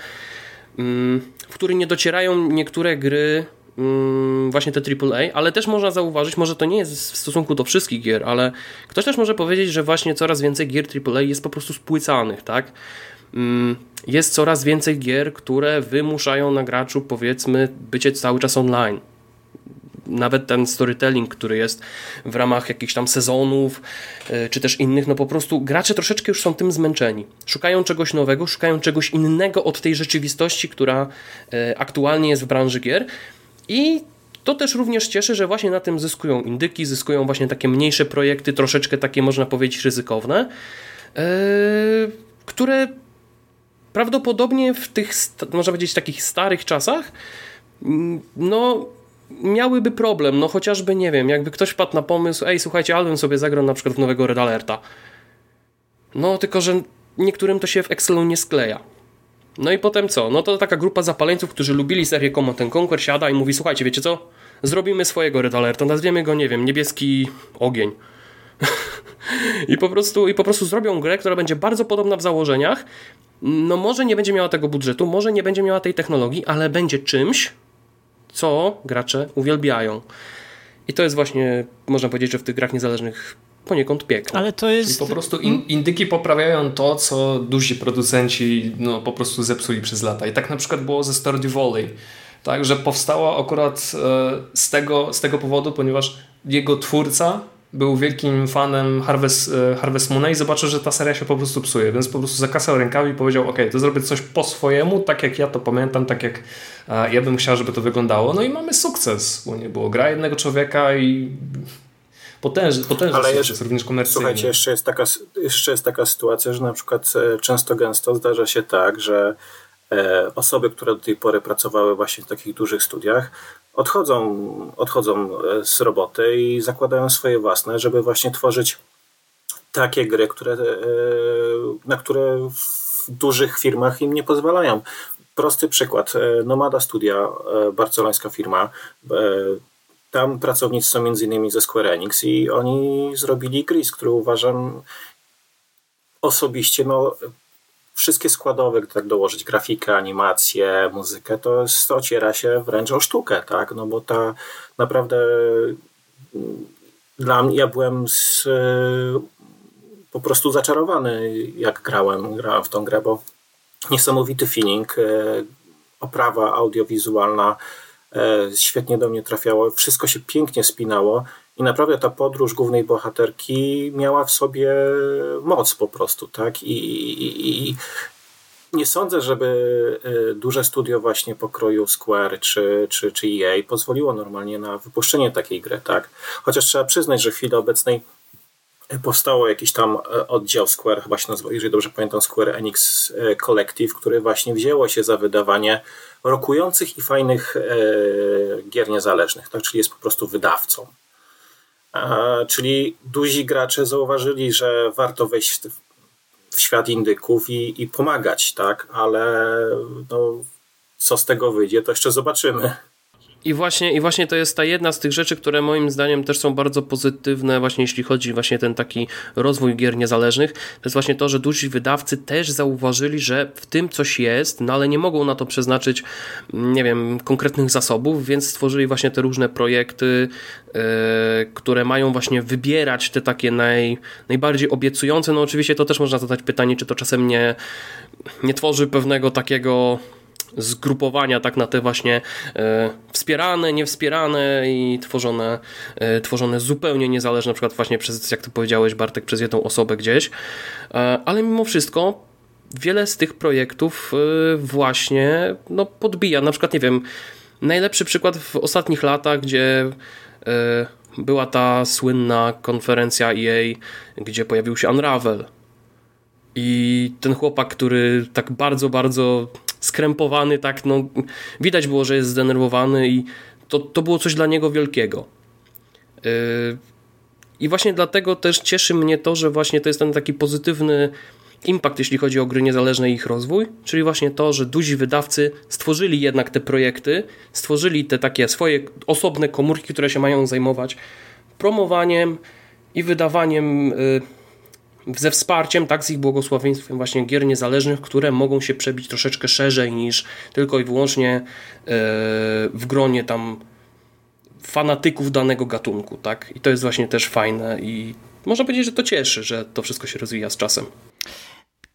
mm, w który nie docierają niektóre gry, mm, właśnie te AAA, ale też można zauważyć, może to nie jest w stosunku do wszystkich gier, ale ktoś też może powiedzieć, że właśnie coraz więcej gier AAA jest po prostu spłycanych, tak? Mm, jest coraz więcej gier, które wymuszają na graczu, powiedzmy, bycie cały czas online nawet ten storytelling, który jest w ramach jakichś tam sezonów, e, czy też innych, no po prostu gracze troszeczkę już są tym zmęczeni. Szukają czegoś nowego, szukają czegoś innego od tej rzeczywistości, która e, aktualnie jest w branży gier i to też również cieszy, że właśnie na tym zyskują indyki, zyskują właśnie takie mniejsze projekty, troszeczkę takie można powiedzieć ryzykowne, e, które prawdopodobnie w tych, można powiedzieć, takich starych czasach mm, no miałyby problem, no chociażby, nie wiem, jakby ktoś wpadł na pomysł, ej, słuchajcie, album sobie zagrał na przykład w nowego Red Alerta. No, tylko, że niektórym to się w Excelu nie skleja. No i potem co? No to taka grupa zapaleńców, którzy lubili serię Command Conquer siada i mówi, słuchajcie, wiecie co? Zrobimy swojego Red Alerta, nazwiemy go, nie wiem, niebieski ogień. I po, prostu, I po prostu zrobią grę, która będzie bardzo podobna w założeniach. No może nie będzie miała tego budżetu, może nie będzie miała tej technologii, ale będzie czymś, co gracze uwielbiają. I to jest właśnie, można powiedzieć, że w tych grach niezależnych poniekąd piekło. Ale to jest... Czyli po prostu in, indyki poprawiają to, co duzi producenci no, po prostu zepsuli przez lata. I tak na przykład było ze Stardew Valley. Tak, że powstała akurat e, z tego, z tego powodu, ponieważ jego twórca był wielkim fanem Harvest, e, Harvest Moona i zobaczył, że ta seria się po prostu psuje, więc po prostu zakasał rękawi i powiedział, ok, to zrobię coś po swojemu, tak jak ja to pamiętam, tak jak ja bym chciał, żeby to wyglądało. No i mamy sukces, bo nie było gra jednego człowieka i potężny, potężny Ale sukces, jeszcze, również komercyjny. Słuchajcie, jeszcze jest, taka, jeszcze jest taka sytuacja, że na przykład e, często gęsto zdarza się tak, że e, osoby, które do tej pory pracowały właśnie w takich dużych studiach, odchodzą, odchodzą e, z roboty i zakładają swoje własne, żeby właśnie tworzyć takie gry, które, e, na które w dużych firmach im nie pozwalają. Prosty przykład. E, Nomada Studia, barcelońska firma. Tam pracownicy są między innymi ze Square Enix i oni zrobili Gris, który uważam osobiście no, wszystkie składowe, tak dołożyć grafikę, animację, muzykę, to jest, ociera się wręcz o sztukę, tak? No bo ta naprawdę dla mnie, ja byłem z, po prostu zaczarowany, jak grałem, grałem w tą grę, bo niesamowity feeling, e, oprawa audiowizualna e, świetnie do mnie trafiało, wszystko się pięknie spinało i naprawdę ta podróż głównej bohaterki miała w sobie moc po prostu, tak? I, i, i nie sądzę, żeby y, duże studio właśnie pokroju Square czy, czy, czy EA pozwoliło normalnie na wypuszczenie takiej gry, tak? Chociaż trzeba przyznać, że w chwili obecnej powstało jakiś tam oddział Square, chyba się nazywa, jeżeli dobrze pamiętam, Square Enix Collective, który właśnie wzięło się za wydawanie rokujących i fajnych gier niezależnych, tak? czyli jest po prostu wydawcą. Czyli duzi gracze zauważyli, że warto wejść w świat indyków i, i pomagać, tak? Ale no, co z tego wyjdzie, to jeszcze zobaczymy. I właśnie, I właśnie to jest ta jedna z tych rzeczy, które moim zdaniem też są bardzo pozytywne, właśnie jeśli chodzi właśnie ten taki rozwój gier niezależnych. To jest właśnie to, że duzi wydawcy też zauważyli, że w tym coś jest, no ale nie mogą na to przeznaczyć, nie wiem, konkretnych zasobów, więc stworzyli właśnie te różne projekty, yy, które mają właśnie wybierać te takie naj, najbardziej obiecujące. No oczywiście to też można zadać pytanie, czy to czasem nie, nie tworzy pewnego takiego zgrupowania tak na te właśnie e, wspierane, niewspierane i tworzone, e, tworzone zupełnie niezależne, na przykład właśnie przez, jak ty powiedziałeś Bartek, przez jedną osobę gdzieś, e, ale mimo wszystko wiele z tych projektów właśnie no, podbija, na przykład nie wiem, najlepszy przykład w ostatnich latach, gdzie była ta słynna konferencja EA, gdzie pojawił się Unravel. I ten chłopak, który tak bardzo, bardzo skrępowany, tak, no, widać było, że jest zdenerwowany i to, to było coś dla niego wielkiego. Yy, I właśnie dlatego też cieszy mnie to, że właśnie to jest ten taki pozytywny impact, jeśli chodzi o gry niezależne i ich rozwój, czyli właśnie to, że duzi wydawcy stworzyli jednak te projekty, stworzyli te takie swoje osobne komórki, które się mają zajmować promowaniem i wydawaniem yy, ze wsparciem, tak, z ich błogosławieństwem właśnie gier niezależnych, które mogą się przebić troszeczkę szerzej niż tylko i wyłącznie e, w gronie tam fanatyków danego gatunku, tak? I to jest właśnie też fajne i można powiedzieć, że to cieszy, że to wszystko się rozwija z czasem.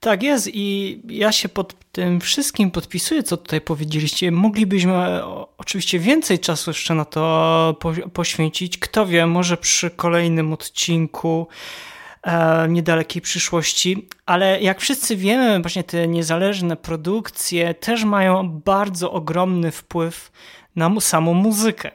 Tak jest i ja się pod tym wszystkim podpisuję, co tutaj powiedzieliście. Moglibyśmy oczywiście więcej czasu jeszcze na to poświęcić. Kto wie, może przy kolejnym odcinku E, niedalekiej przyszłości, ale jak wszyscy wiemy, właśnie te niezależne produkcje też mają bardzo ogromny wpływ na samą muzykę.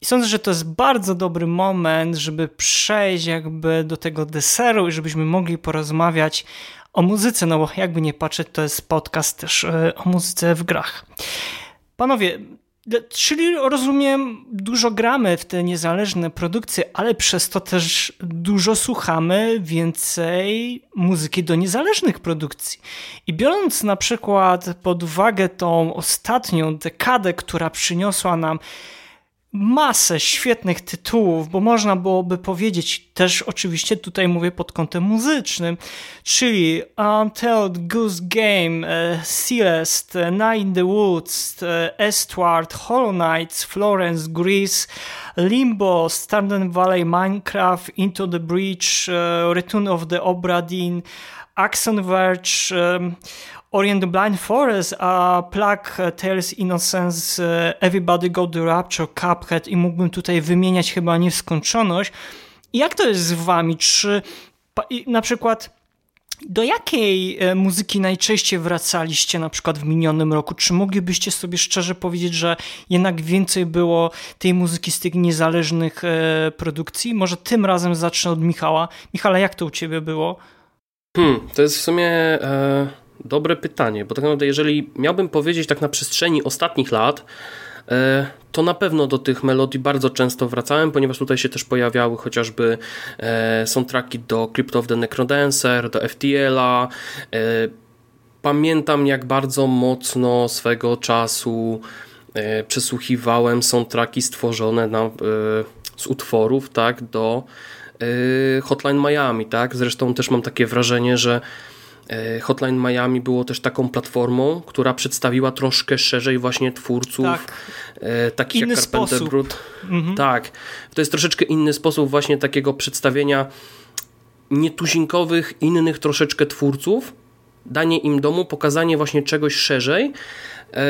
I sądzę, że to jest bardzo dobry moment, żeby przejść jakby do tego deseru i żebyśmy mogli porozmawiać o muzyce, no bo jakby nie patrzeć, to jest podcast też e, o muzyce w grach. Panowie, Czyli rozumiem, dużo gramy w te niezależne produkcje, ale przez to też dużo słuchamy więcej muzyki do niezależnych produkcji. I biorąc na przykład pod uwagę tą ostatnią dekadę, która przyniosła nam masę świetnych tytułów, bo można byłoby powiedzieć, też oczywiście tutaj mówię pod kątem muzycznym, czyli Untold Goose Game, e, Celeste, Night in the Woods, e, Eastward, Hollow Knights, Florence, Greece, Limbo, Stardew Valley, Minecraft, Into the Breach, e, Return of the Obra Dinn, Axon Verge, Orient the Blind Forest, a Plague Tales Innocence, Everybody Go the Rapture, Cuphead i mógłbym tutaj wymieniać chyba nieskończoność. Jak to jest z wami? Czy na przykład do jakiej e, muzyki najczęściej wracaliście na przykład w minionym roku? Czy moglibyście sobie szczerze powiedzieć, że jednak więcej było tej muzyki z tych niezależnych e, produkcji? Może tym razem zacznę od Michała. Michale, jak to u ciebie było? Hmm, to jest w sumie... E Dobre pytanie, bo tak naprawdę jeżeli miałbym powiedzieć tak na przestrzeni ostatnich lat, e, to na pewno do tych melodii bardzo często wracałem, ponieważ tutaj się też pojawiały chociażby e, soundtracki do Crypt of the Necrodancer, do FTL-a. E, pamiętam jak bardzo mocno swego czasu przesłuchiwałem soundtracki stworzone na, z utworów tak, do Hotline Miami. Tak? Zresztą też mam takie wrażenie, że Hotline Miami było też taką platformą, która przedstawiła troszkę szerzej właśnie twórców, tak. e, takich Inny jak Carpenter Brut. Mhm. Tak, to jest troszeczkę inny sposób właśnie takiego przedstawienia nietuzinkowych, innych troszeczkę twórców, danie im domu, pokazanie właśnie czegoś szerzej. E,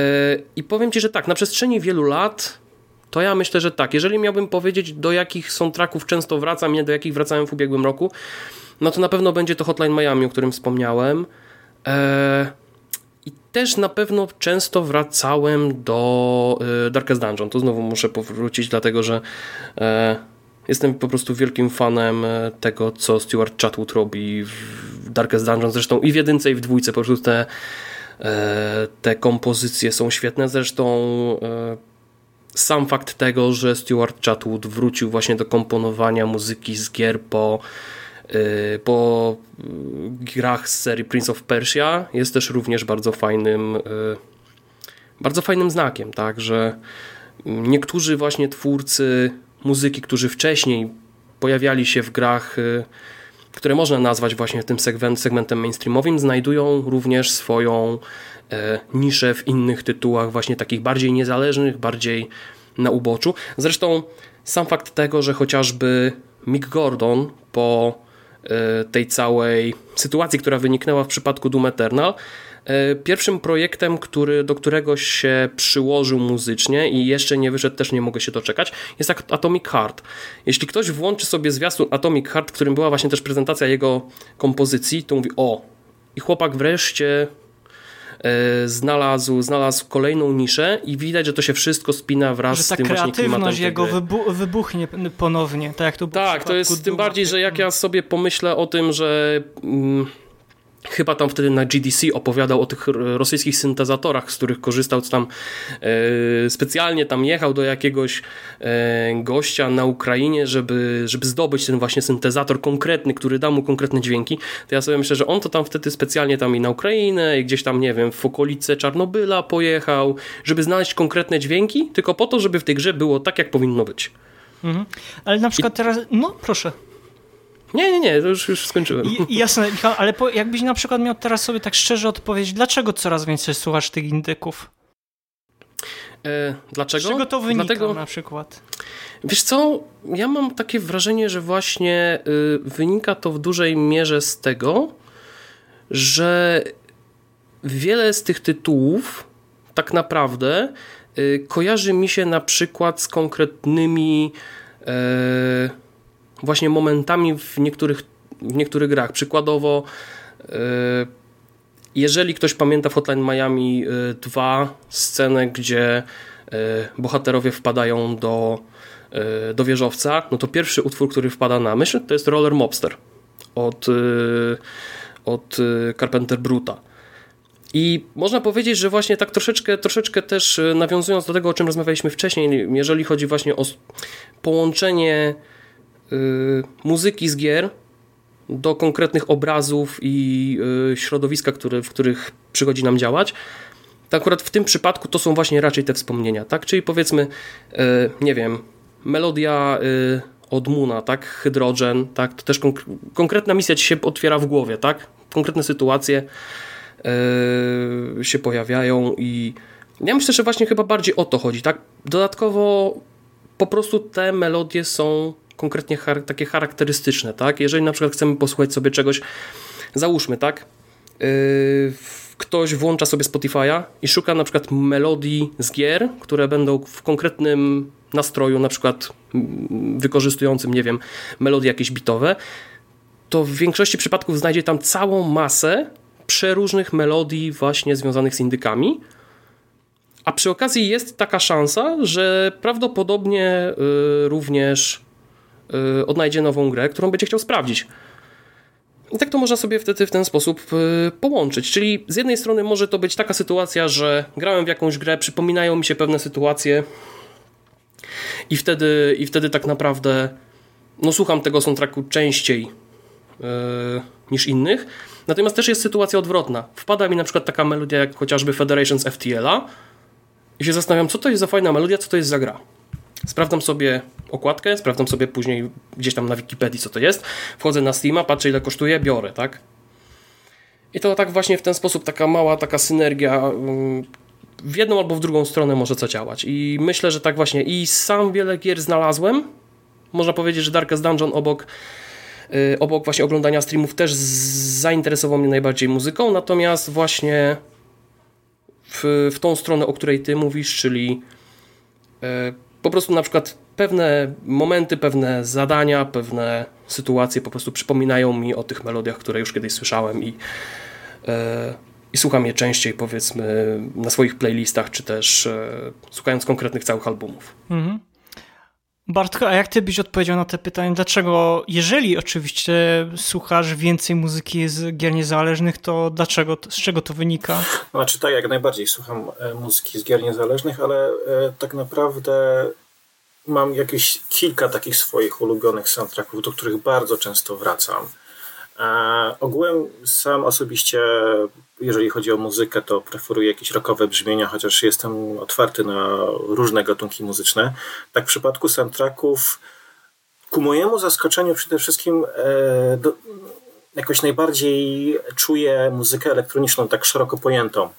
I powiem Ci, że tak, na przestrzeni wielu lat to ja myślę, że tak. Jeżeli miałbym powiedzieć, do jakich soundtracków często wracam, nie do jakich wracałem w ubiegłym roku, no to na pewno będzie to Hotline Miami, o którym wspomniałem. Eee, I też na pewno często wracałem do e, Darkest Dungeon. Tu znowu muszę powrócić, dlatego że e, Jestem po prostu wielkim fanem e, tego, co Stuart Chatwood robi w Darkest Dungeon, zresztą i w jedynce, i w dwójce, po prostu te, e, te kompozycje są świetne, zresztą e, sam fakt tego, że Stuart Chatwood wrócił właśnie do komponowania muzyki z gier po po grach z serii Prince of Persia jest też również bardzo fajnym bardzo fajnym znakiem, tak, że niektórzy właśnie twórcy muzyki, którzy wcześniej pojawiali się w grach, y, które można nazwać właśnie tym segment, segmentem mainstreamowym, znajdują również swoją niszę w innych tytułach, właśnie takich bardziej niezależnych, bardziej na uboczu. Zresztą sam fakt tego, że chociażby Mick Gordon po tej całej sytuacji, która wyniknęła w przypadku Doom Eternal, E, pierwszym projektem, który, do którego się przyłożył muzycznie i jeszcze nie wyszedł, też nie mogę się doczekać, jest Atomic Heart. Jeśli ktoś włączy sobie zwiastun Atomic Heart, w którym była właśnie też prezentacja jego kompozycji, to mówi o, i chłopak wreszcie e, znalazł, znalazł kolejną niszę i widać, że to się wszystko spina wraz z tym właśnie klimatem. kreatywność jego wybu wybuchnie ponownie, tak jak to Tak, to jest tym bardziej, że jak ja sobie pomyślę o tym, że... Mm, Chyba tam wtedy na GDC opowiadał o tych rosyjskich syntezatorach, z których korzystał, co tam e, specjalnie tam jechał do jakiegoś e, gościa na Ukrainie, żeby, żeby zdobyć ten właśnie syntezator konkretny, który da mu konkretne dźwięki. To ja sobie myślę, że on to tam wtedy specjalnie tam i na Ukrainę, i gdzieś tam, nie wiem, w okolice Czarnobyla pojechał, żeby znaleźć konkretne dźwięki, tylko po to, żeby w tej grze było tak, jak powinno być. Mhm. Ale na przykład I... teraz, no proszę. Nie, nie, nie, to już, już skończyłem. I, jasne, Michał, ale po, jakbyś na przykład miał teraz sobie tak szczerze odpowiedzieć, dlaczego coraz więcej słuchasz tych indyków? E, dlaczego? Z czego to wynika Dlatego, na przykład? Wiesz co, ja mam takie wrażenie, że właśnie y, wynika to w dużej mierze z tego, że wiele z tych tytułów tak naprawdę y, kojarzy mi się na przykład z konkretnymi y, właśnie momentami w niektórych, w niektórych grach. Przykładowo, e, jeżeli ktoś pamięta w Hotline Miami 2 e, scenę, gdzie e, bohaterowie wpadają do, do wieżowca, no to pierwszy utwór, który wpada na myśl, to jest Roller Mobster od, od Carpenter Bruta. I można powiedzieć, że właśnie tak troszeczkę, troszeczkę też nawiązując do tego, o czym rozmawialiśmy wcześniej, jeżeli chodzi właśnie o połączenie muzyki z gier do konkretnych obrazów i y, środowiska, które, w których przychodzi nam działać. To akurat w tym przypadku to są właśnie raczej te wspomnienia, tak? Czyli powiedzmy, y, nie wiem, melodia od Muna, tak? Hydrogen, tak? To też konk konkretna misja ci się otwiera w głowie, tak? Konkretne sytuacje się pojawiają i ja myślę, że właśnie chyba bardziej o to chodzi, tak? Dodatkowo po prostu te melodie są konkretnie char takie charakterystyczne, tak? Jeżeli na przykład chcemy posłuchać sobie czegoś, załóżmy, tak? Yy, ktoś włącza sobie Spotify'a i szuka na przykład melodii z gier, które będą w konkretnym nastroju, na przykład mm, wykorzystującym, nie wiem, melodie jakieś bitowe, to w większości przypadków znajdzie tam całą masę przeróżnych melodii właśnie związanych z indykami, a przy okazji jest taka szansa, że prawdopodobnie yy, również odnajdzie nową grę, którą będzie chciał sprawdzić. I tak to można sobie wtedy w ten sposób y, połączyć. Czyli z jednej strony może to być taka sytuacja, że grałem w jakąś grę, przypominają mi się pewne sytuacje i wtedy, i wtedy tak naprawdę no, słucham tego soundtracku częściej yy, niż innych. Natomiast też jest sytuacja odwrotna. Wpada mi na przykład taka melodia jak chociażby Federations FTL-a i się zastanawiam, co to jest za fajna melodia, co to jest za gra. Sprawdzam sobie okładkę, sprawdzam sobie później gdzieś tam na Wikipedii, co to jest. Wchodzę na Steama, patrzę ile kosztuje, biorę, tak? I to tak właśnie w ten sposób taka mała taka synergia mm, w jedną albo w drugą stronę może co działać. I myślę, że tak właśnie i sam wiele gier znalazłem. Można powiedzieć, że Darkest Dungeon obok y, obok właśnie oglądania streamów też zainteresował mnie najbardziej muzyką, natomiast właśnie w, w tą stronę, o której ty mówisz, czyli y, po prostu na przykład pewne momenty, pewne zadania, pewne sytuacje po prostu przypominają mi o tych melodiach, które już kiedyś słyszałem i, e, i słucham je częściej powiedzmy na swoich playlistach, czy też e, słuchając konkretnych całych albumów. Mhm. Bartko, a jak ty byś odpowiedział na te pytania? Dlaczego, jeżeli oczywiście słuchasz więcej muzyki z gier niezależnych, to dlaczego, z czego to wynika? Znaczy tak, jak najbardziej słucham e, muzyki z gier niezależnych, ale tak naprawdę mam jakieś kilka takich swoich ulubionych soundtracków, do których bardzo często wracam. E, ogółem sam osobiście, jeżeli chodzi o muzykę, to preferuję jakieś rockowe brzmienia, chociaż jestem otwarty na różne gatunki muzyczne. Tak w przypadku soundtracków, ku mojemu zaskoczeniu przede wszystkim e, do, jakoś najbardziej czuję muzykę elektroniczną, tak szeroko pojętą.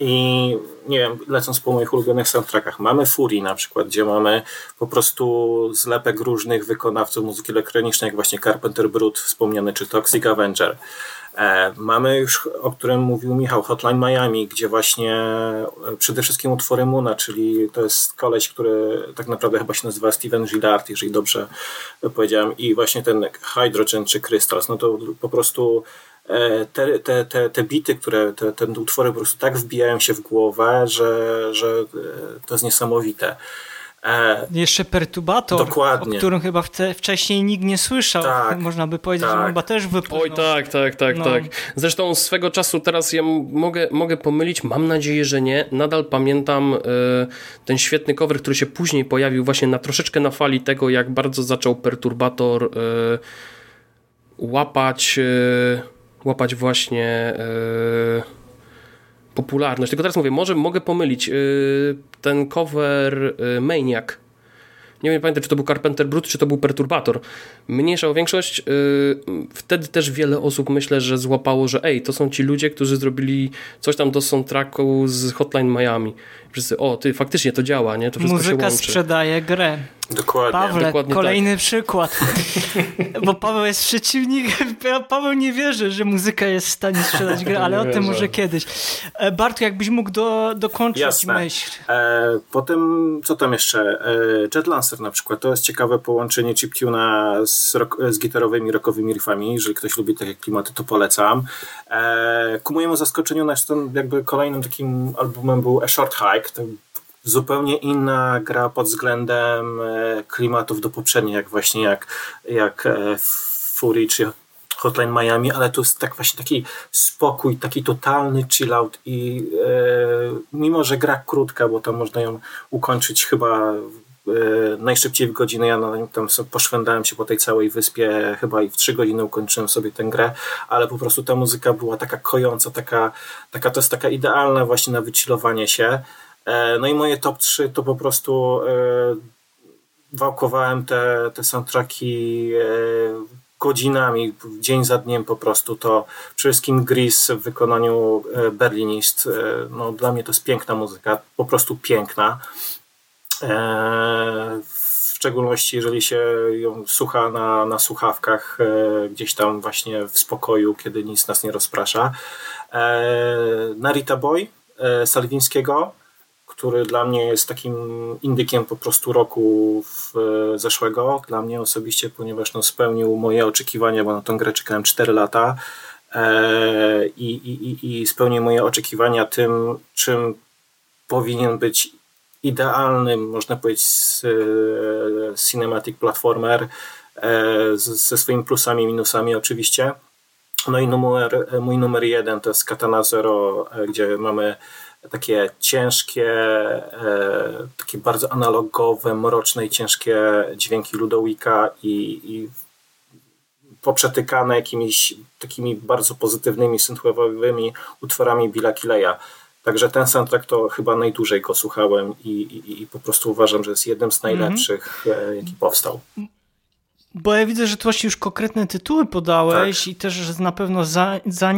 I nie wiem, lecąc po moich ulubionych soundtrackach, mamy Fury na przykład, gdzie mamy po prostu zlepek różnych wykonawców muzyki elektronicznej, jak właśnie Carpenter Brut wspomniany, czy Toxic Avenger. E, mamy już, o którym mówił Michał, Hotline Miami, gdzie właśnie e, przede wszystkim utwory Muna, czyli to jest koleś, który tak naprawdę chyba się nazywa Steven Gillard, jeżeli dobrze powiedziałem, i właśnie ten Hydrogen czy Crystals, no to po prostu te, te, te, te bity, które, te, te utwory po prostu tak wbijają się w głowę, że, że e, to jest niesamowite. E, Jeszcze Perturbator, Dokładnie. o którym chyba wcześniej nikt nie słyszał. Tak, Można by powiedzieć, tak. że chyba też wypłynął. Oj tak, tak, tak, no. tak. Zresztą swego czasu teraz ja mogę, mogę pomylić, mam nadzieję, że nie. Nadal pamiętam y, ten świetny cover, który się później pojawił właśnie na troszeczkę na fali tego, jak bardzo zaczął Perturbator y, łapać... Y, łapać właśnie yy, popularność. Tylko teraz mówię, może mogę pomylić yy, ten cover yy, Maniac nie wiem, pamiętam, czy to był Carpenter Brut, czy to był Perturbator. Mniejsza o większość. Wtedy też wiele osób myślę, że złapało, że ej, to są ci ludzie, którzy zrobili coś tam do soundtracku z Hotline Miami. Wszyscy, o, ty, faktycznie to działa, nie? To wszystko Muzyka sprzedaje grę. Dokładnie. Pawle, Dokładnie kolejny tak. przykład. Bo Paweł jest przeciwnikiem. Paweł nie wierzy, że muzyka jest w stanie sprzedać grę, ale o tym może kiedyś. E, Bartu, jakbyś mógł do, dokończyć Jasne. myśl. E, potem, co tam jeszcze? E, Jet Lancer na przykład. To jest ciekawe połączenie chiptuna z, rock, z gitarowymi, rockowymi riffami. Jeżeli ktoś lubi takie klimaty, to polecam. E, ku mojemu zaskoczeniu, zresztą jakby kolejnym takim albumem był A Short Hike. To zupełnie inna gra pod względem e, klimatów do poprzedniej, jak właśnie jak, jak e, Fury czy Hotline Miami, ale tu jest tak właśnie taki spokój, taki totalny chill out i e, mimo, że gra krótka, bo tam można ją ukończyć chyba e, najszybciej w godzinę, ja tam poszwędałem się po tej całej wyspie, chyba i w trzy godziny ukończyłem sobie tę grę, ale po prostu ta muzyka była taka kojąca, taka, taka to jest taka idealna właśnie na wychillowanie się. E, no i moje top 3 to po prostu e, wałkowałem te, te soundtracki e, godzinami, dzień za dniem po prostu to przede wszystkim Gris w wykonaniu Berlinist, no dla mnie to jest piękna muzyka, po prostu piękna. W szczególności jeżeli się ją słucha na, na słuchawkach gdzieś tam właśnie w spokoju, kiedy nic nas nie rozprasza. Narita Boy Salwińskiego który dla mnie jest takim indykiem po prostu roku w, zeszłego. Dla mnie osobiście, ponieważ no, spełnił moje oczekiwania, bo na tą grę czekałem 4 lata e, i, i, i spełnił moje oczekiwania tym, czym powinien być idealnym, można powiedzieć, cinematic platformer e, ze swoimi plusami i minusami oczywiście. No i numer, mój numer jeden to jest Katana Zero, e, gdzie mamy takie ciężkie, e, takie bardzo analogowe, mroczne i ciężkie dźwięki Ludowika i, i poprzetykane jakimiś takimi bardzo pozytywnymi, synthwave'owymi utworami Billa Kileya. Także ten soundtrack to chyba najdłużej go słuchałem i, i, i po prostu uważam, że jest jednym z najlepszych, mm -hmm. jaki powstał. Bo ja widzę, że tu właśnie już konkretne tytuły podałeś tak. i też że na pewno za, za,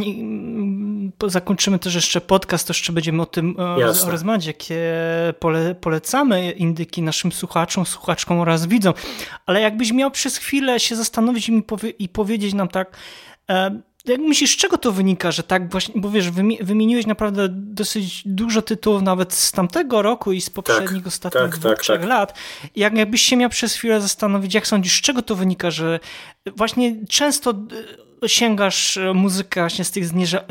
zakończymy też jeszcze podcast, to jeszcze będziemy o tym Jasne. rozmawiać, jakie pole, polecamy indyki naszym słuchaczom, słuchaczkom oraz widzom. Ale jakbyś miał przez chwilę się zastanowić i, powie, i powiedzieć nam tak, e, jak myślisz, z czego to wynika, że tak właśnie, bo wiesz, wymieniłeś naprawdę dosyć dużo tytułów nawet z tamtego roku i z poprzednich tak, ostatnich tak, dwóch, tak, trzech tak. lat. Jak jakbyś się miał przez chwilę zastanowić, jak sądzisz, z czego to wynika, że właśnie często e, sięgasz e, muzykę właśnie z tych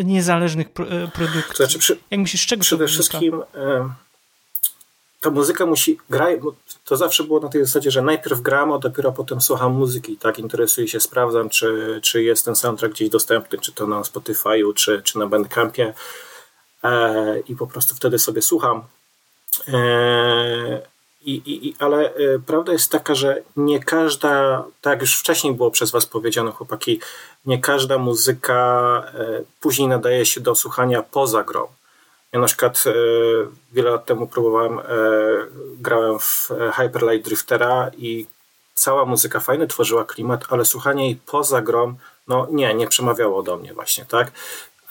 niezależnych e, produktów. Znaczy przy, jak myślisz, z czego Przede wszystkim ta muzyka musi grać, to zawsze było na tej zasadzie, że najpierw gram, a dopiero potem słucham muzyki, tak, interesuję się, sprawdzam, czy, czy jest ten soundtrack gdzieś dostępny, czy to na Spotify'u, czy, czy na Bandcampie e, i po prostu wtedy sobie słucham. E, i, i, ale e, prawda jest taka, że nie każda, tak już wcześniej było przez Was powiedziane, chłopaki, nie każda muzyka e, później nadaje się do słuchania poza grą. Ja na przykład e, wiele lat temu próbowałem, e, grałem w Hyper Light Driftera i cała muzyka fajnie tworzyła klimat, ale słuchanie jej poza grą, no nie, nie przemawiało do mnie właśnie, tak?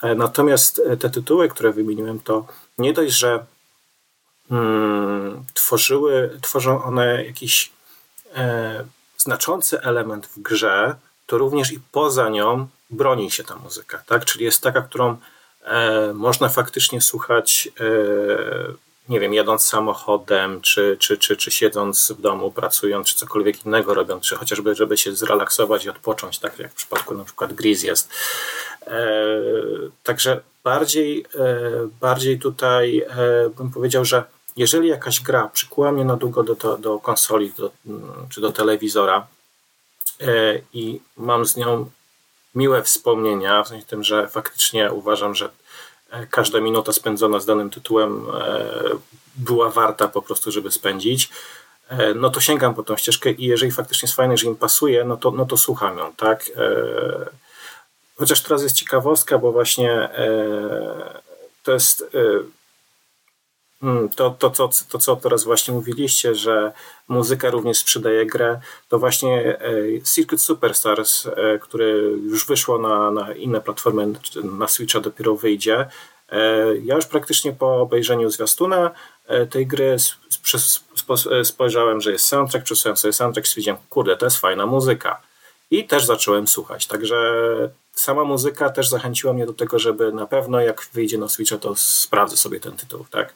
E, natomiast te tytuły, które wymieniłem, to nie dość, że hmm, tworzyły, tworzą one jakiś e, znaczący element w grze, to również i poza nią broni się ta muzyka, tak? Czyli jest taka, którą e, można faktycznie słuchać, e, nie wiem, jadąc samochodem, czy, czy, czy, czy siedząc w domu, pracując, czy cokolwiek innego robiąc, czy chociażby, żeby się zrelaksować i odpocząć, tak jak w przypadku na przykład Gris jest. E, także bardziej, e, bardziej tutaj e, bym powiedział, że jeżeli jakaś gra przykuła mnie na długo do, do, konsoli do, czy do telewizora e, i mam z nią miłe wspomnienia, w sensie tym, że faktycznie uważam, że e, każda minuta spędzona z danym tytułem e, była warta po prostu, żeby spędzić, no to sięgam po tą ścieżkę i jeżeli faktycznie jest fajne, że im pasuje, no to, no to słucham ją, tak? Chociaż teraz jest ciekawostka, bo właśnie to jest to, to, to, to, co teraz właśnie mówiliście, że muzyka również sprzedaje grę, to właśnie e, Circuit Superstars, e, które już wyszło na, na inne platformy, na Switcha dopiero wyjdzie. E, ja już praktycznie po obejrzeniu zwiastuna tej gry spojrzałem, że jest soundtrack, przesłuchałem sobie soundtrack, stwierdziłem, kurde, to jest fajna muzyka. I też zacząłem słuchać. Także sama muzyka też zachęciła mnie do tego, żeby na pewno jak wyjdzie na Switcha, to sprawdzę sobie ten tytuł, tak?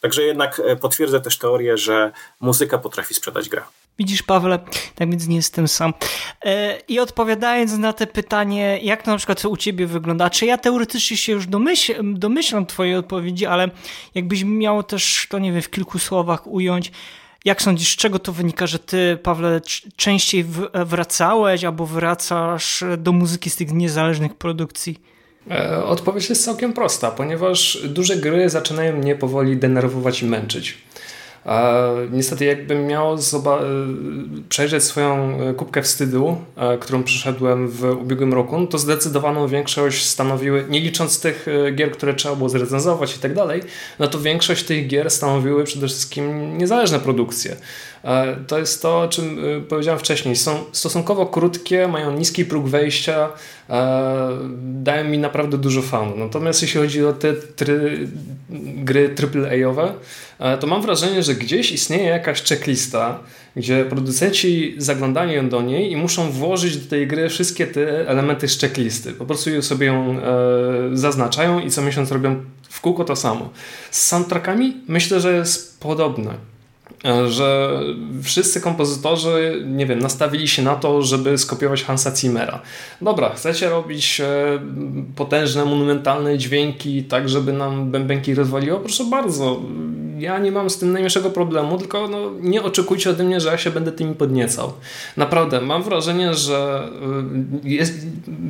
Także jednak e, potwierdzę też teorię, że muzyka potrafi sprzedać grę. Widzisz, Pawle, tak więc nie jestem sam. E, I odpowiadając na te pytanie, jak to na przykład u ciebie wygląda, czy ja teoretycznie się już domyśl, domyślam twojej odpowiedzi, ale jakbyś miał też to, nie wiem, w kilku słowach ująć, jak sądzisz, z czego to wynika, że ty, Pawle, częściej wracałeś albo wracasz do muzyki z tych niezależnych produkcji? E, odpowiedź jest całkiem prosta, ponieważ duże gry zaczynają mnie powoli denerwować i męczyć. Niestety, jakbym miał e, przejrzeć swoją e, kubkę wstydu, którą przeszedłem w ubiegłym roku, to zdecydowaną większość stanowiły, nie licząc tych gier, które trzeba było zrecenzować i tak dalej, no to większość tych gier stanowiły przede wszystkim niezależne produkcje. E, to jest to, o czym e, powiedziałem wcześniej. Są stosunkowo krótkie, mają niski próg wejścia, e, dają mi naprawdę dużo fanu. Natomiast jeśli chodzi o te try, gry AAA-owe, to mam wrażenie, że gdzieś istnieje jakaś checklista, gdzie producenci zaglądają do niej i muszą włożyć do tej gry wszystkie te elementy z checklisty. Po prostu sobie ją zaznaczają i co miesiąc robią w kółko to samo. Z soundtrackami myślę, że jest podobne. E, że wszyscy kompozytorzy, nie wiem, nastawili się na to, żeby skopiować Hansa Zimmera. Dobra, chcecie robić e, potężne, monumentalne dźwięki, tak żeby nam bębenki rozwaliło? Proszę bardzo, ja nie mam z tym najmniejszego problemu, tylko no, nie oczekujcie ode mnie, że ja się będę tymi podniecał. Naprawdę, mam wrażenie, że y, jest,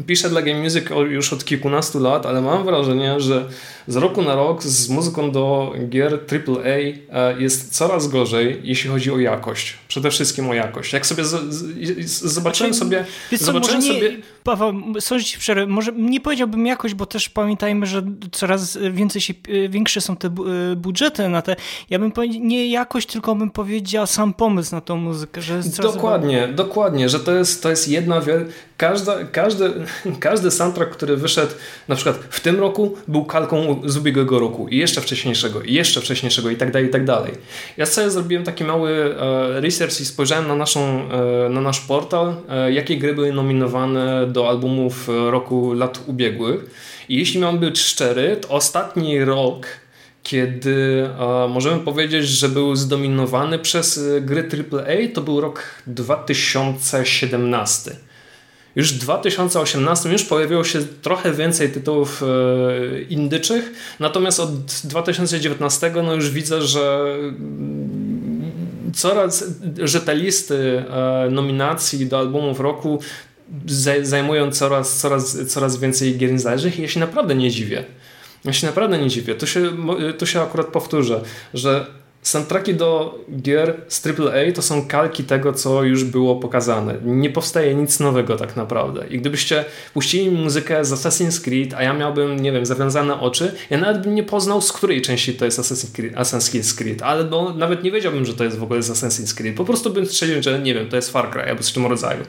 piszę dla Game Music już od kilkunastu lat, ale mam wrażenie, że z roku na rok z muzyką do gier AAA e, jest coraz gorzej, jeśli chodzi o jakość. Przede wszystkim o jakość. Jak sobie z, z, zobaczyłem znaczy, sobie... Wiesz co, zobaczyłem nie, sobie... Paweł, sądzę ci przerwę, może nie powiedziałbym jakość, bo też pamiętajmy, że coraz więcej się, większe są te budżety na te ja bym powiedział, nie jakość, tylko bym powiedział sam pomysł na tą muzykę. Że dokładnie, dokładnie, że to jest, to jest jedna każda, każdy, każdy soundtrack, który wyszedł na przykład w tym roku był kalką z ubiegłego roku i jeszcze wcześniejszego i jeszcze wcześniejszego i tak dalej, i tak dalej. Ja sobie zrobiłem taki mały e, research i spojrzałem na, naszą, e, na nasz portal, e, jakie gry były nominowane do albumów roku lat ubiegłych i jeśli mam być szczery, to ostatni rok kiedy e, możemy powiedzieć, że był zdominowany przez e, gry AAA, to był rok 2017. Już w 2018 już pojawiło się trochę więcej tytułów e, indyczych, natomiast od 2019 no już widzę, że coraz, że te listy e, nominacji do albumów roku zajmują coraz, coraz, coraz więcej gier niezależnych i ja się naprawdę nie dziwię. Ja się naprawdę nie dziwię. To się, to się akurat powtórzę, że Soundtracki do gier z AAA to są kalki tego, co już było pokazane. Nie powstaje nic nowego tak naprawdę. I gdybyście puścili muzykę z Assassin's Creed, a ja miałbym, nie wiem, zawiązane oczy, ja nawet bym nie poznał, z której części to jest Assassin's Creed, Assassin's Creed ale no, nawet nie wiedziałbym, że to jest w ogóle z Assassin's Creed. Po prostu bym strzelił, że nie wiem, to jest Far Cry albo z czym rodzaju.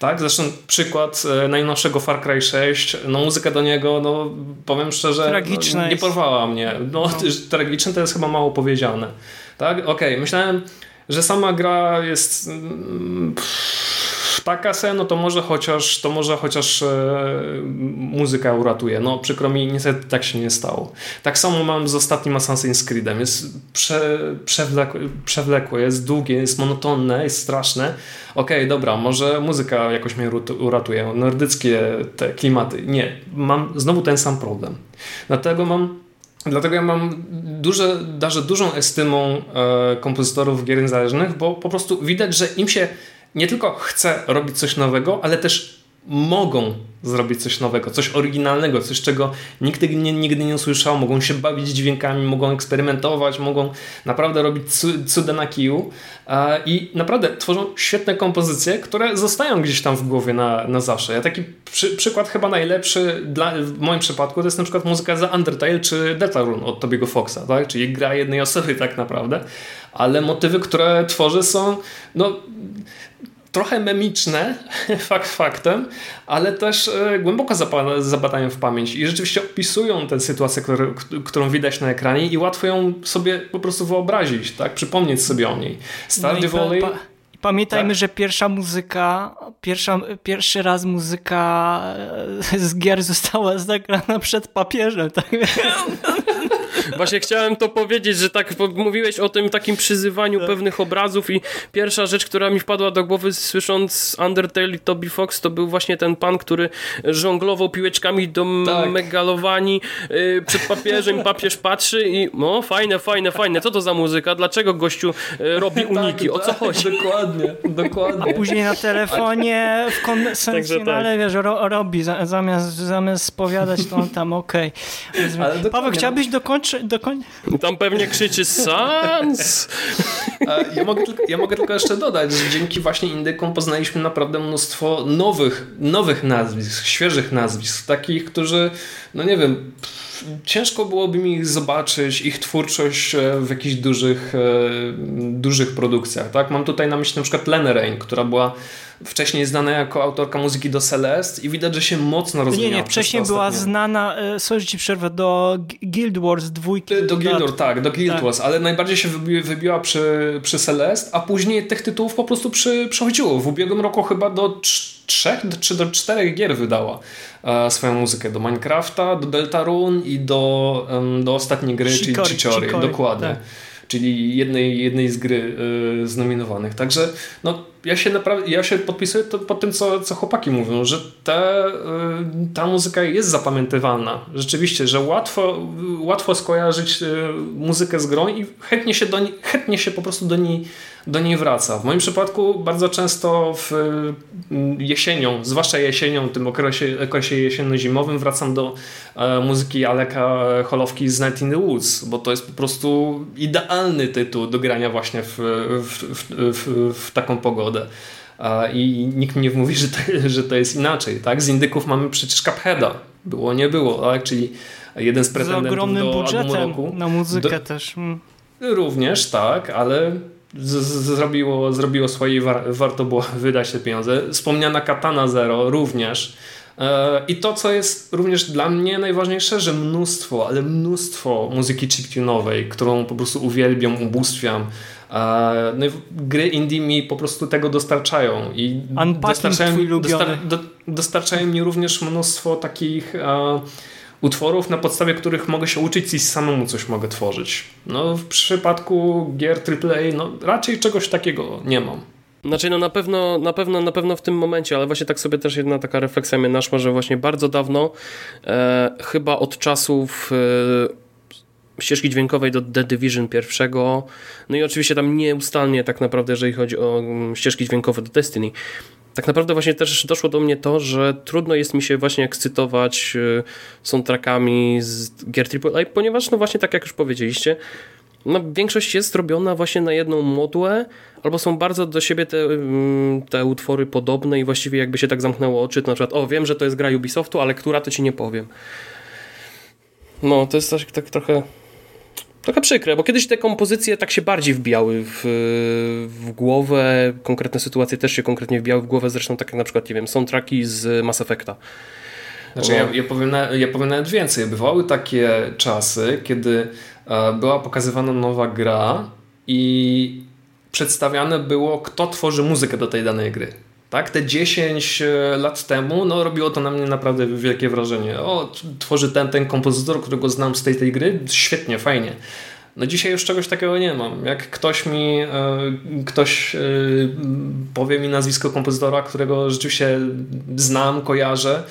Tak? Zresztą przykład e, najnowszego Far Cry 6, no muzyka do niego, no powiem szczerze, no, nie porwała mnie. No, no. Tragiczne to jest chyba mało powiedziane. Tak? Okej, okay. myślałem, że sama gra jest mm, taka se, no to może chociaż, to może chociaż e, muzyka uratuje. No przykro mi, niestety tak się nie stało. Tak samo mam z ostatnim Assassin's Creedem. Jest prze, przewlekłe, przewlekłe, jest długie, jest monotonne, jest straszne. Okej, okay, dobra, może muzyka jakoś mnie uratuje. Nordyckie te klimaty. Nie, mam znowu ten sam problem. Dlatego mam Dlatego ja mam duże, darzę dużą estymą e, kompozytorów gier niezależnych, bo po prostu widać, że im się nie tylko chce robić coś nowego, ale też mogą zrobić coś nowego, coś oryginalnego, coś czego nigdy nie, nigdy nie usłyszał, mogą się bawić dźwiękami, mogą eksperymentować, mogą naprawdę robić cuda na kiju i naprawdę tworzą świetne kompozycje, które zostają gdzieś tam w głowie na, na zawsze. Ja taki przy, przykład chyba najlepszy dla, w moim przypadku to jest na przykład muzyka za Undertale czy Deltarune od Tobiego Foxa, tak? czyli gra jednej osoby tak naprawdę, ale motywy, które tworzy są no trochę memiczne, fakt faktem, ale też e, głęboko zapadają w pamięć i rzeczywiście opisują tę sytuację, który, którą widać na ekranie i łatwo ją sobie po prostu wyobrazić, tak? przypomnieć sobie o niej. Stardew no Valley... Pamiętajmy, tak. że pierwsza muzyka, pierwsza, pierwszy raz muzyka e, z gier została zagrana przed papieżem. Tak? Właśnie chciałem to powiedzieć, że tak mówiłeś o tym takim przyzywaniu tak. pewnych obrazów i pierwsza rzecz, która mi wpadła do głowy słysząc Undertale i Toby Fox, to był właśnie ten pan, który żonglował piłeczkami do tak. megalowani yy, przed papieżem, papież patrzy i no fajne, fajne, fajne, co to za muzyka, dlaczego gościu yy, robi tak, uniki, tak, o co tak, chodzi? Dokładnie, dokładnie. A później na telefonie w konwencjonale, tak. wiesz, ro, robi, zamiast, zamiast spowiadać to on tam okej. Okay. Paweł, chciałbyś dokończyć do końca. Tam pewnie krzyczy Sans! Ja mogę, ja mogę tylko jeszcze dodać, że dzięki właśnie indykom poznaliśmy naprawdę mnóstwo nowych, nowych nazwisk, świeżych nazwisk, takich, którzy, no nie wiem, ciężko byłoby mi ich zobaczyć, ich twórczość e, w jakichś dużych, e, dużych produkcjach. Tak? Mam tutaj na myśli na przykład Lenę Rain, która była wcześniej znana jako autorka muzyki do Celeste i widać, że się mocno rozwinęła. Nie, nie, wcześniej była ostatnie... znana, e, sorry ci przerwę, do Guild Wars dwójki. Do Guild Wars, tak, do Guild tak. Wars, ale najbardziej się wybiła przy, przy Celeste, a później tych tytułów po prostu przy, przechodziło. W ubiegłym roku chyba do trzech czy do czterech gier wydała e, swoją muzykę. Do Minecrafta, do Deltarune i do, um, do ostatniej gry, Chicory, czyli Chicory. Dokładnie. Tak czyli jednej, jednej z gry y, znominowanych. Także no, ja się naprawdę, ja się podpisuję to, pod tym, co, co chłopaki mówią, że te, y, ta muzyka jest zapamiętywalna. Rzeczywiście, że łatwo, łatwo skojarzyć y, muzykę z grą i chętnie się, do, chętnie się po prostu do niej do niej wraca. W moim przypadku bardzo często w mm, jesienią, zwłaszcza jesienią, tym okresie, okresie jesienno-zimowym wracam do e, muzyki Aleka Holowki z Night in the Woods, bo to jest po prostu idealny tytuł do grania właśnie w, w, w, w taką pogodę. I nikt mi nie mówi, że to, że to jest inaczej. Tak? Z indyków mamy przecież Cupheada. Było, nie było. Tak? Czyli jeden z pretendentów z ogromnym do budżetem roku. na muzykę do, też. Mm. Również, tak, ale zrobiło, zrobiło swoje war, warto było wydać te pieniądze. Wspomniana Katana Zero również. E, I to, co jest również dla mnie najważniejsze, że mnóstwo, ale mnóstwo muzyki chiptunowej, którą po prostu uwielbiam, ubóstwiam. No gry indie mi po prostu tego dostarczają i dostarczają, dostar, do, dostarczają mi również mnóstwo takich e, utworów, na podstawie których mogę się uczyć i samemu coś mogę tworzyć. No, w przypadku gier AAA no, raczej czegoś takiego nie mam. Znaczy, no na pewno, na pewno, na pewno w tym momencie, ale właśnie tak sobie też jedna taka refleksja mnie naszła, że właśnie bardzo dawno, e, chyba od czasów e, ścieżki dźwiękowej do The Division pierwszego, no i oczywiście tam nieustannie tak naprawdę, jeżeli chodzi o mm, ścieżki dźwiękowe do Destiny. Tak naprawdę właśnie też doszło do mnie to, że trudno jest mi się właśnie ekscytować y, soundtrackami z gier AAA, ponieważ no właśnie tak jak już powiedzieliście, no, większość jest zrobiona właśnie na jedną modłę, albo są bardzo do siebie te, mm, te utwory podobne i właściwie jakby się tak zamknęło oczy, to na przykład, o wiem, że to jest gra Ubisoftu, ale która to ci nie powiem. No, to jest tak, tak trochę trochę przykre, bo kiedyś te kompozycje tak się bardziej wbijały w, w głowę, konkretne sytuacje też się konkretnie wbijały w głowę, zresztą tak jak na przykład, nie wiem, soundtracki z Mass Effecta. Znaczy, ja, ja, powiem na, ja powiem nawet więcej. Bywały takie czasy, kiedy e, była pokazywana nowa gra i przedstawiane było, kto tworzy muzykę do tej danej gry. Tak, te 10 e, lat temu no, robiło to na mnie naprawdę wielkie wrażenie. O, tworzy ten, ten kompozytor, którego znam z tej, tej gry, świetnie, fajnie. No dzisiaj już czegoś takiego nie mam. Jak ktoś mi, e, ktoś e, powie mi nazwisko kompozytora, którego rzeczywiście znam, kojarzę,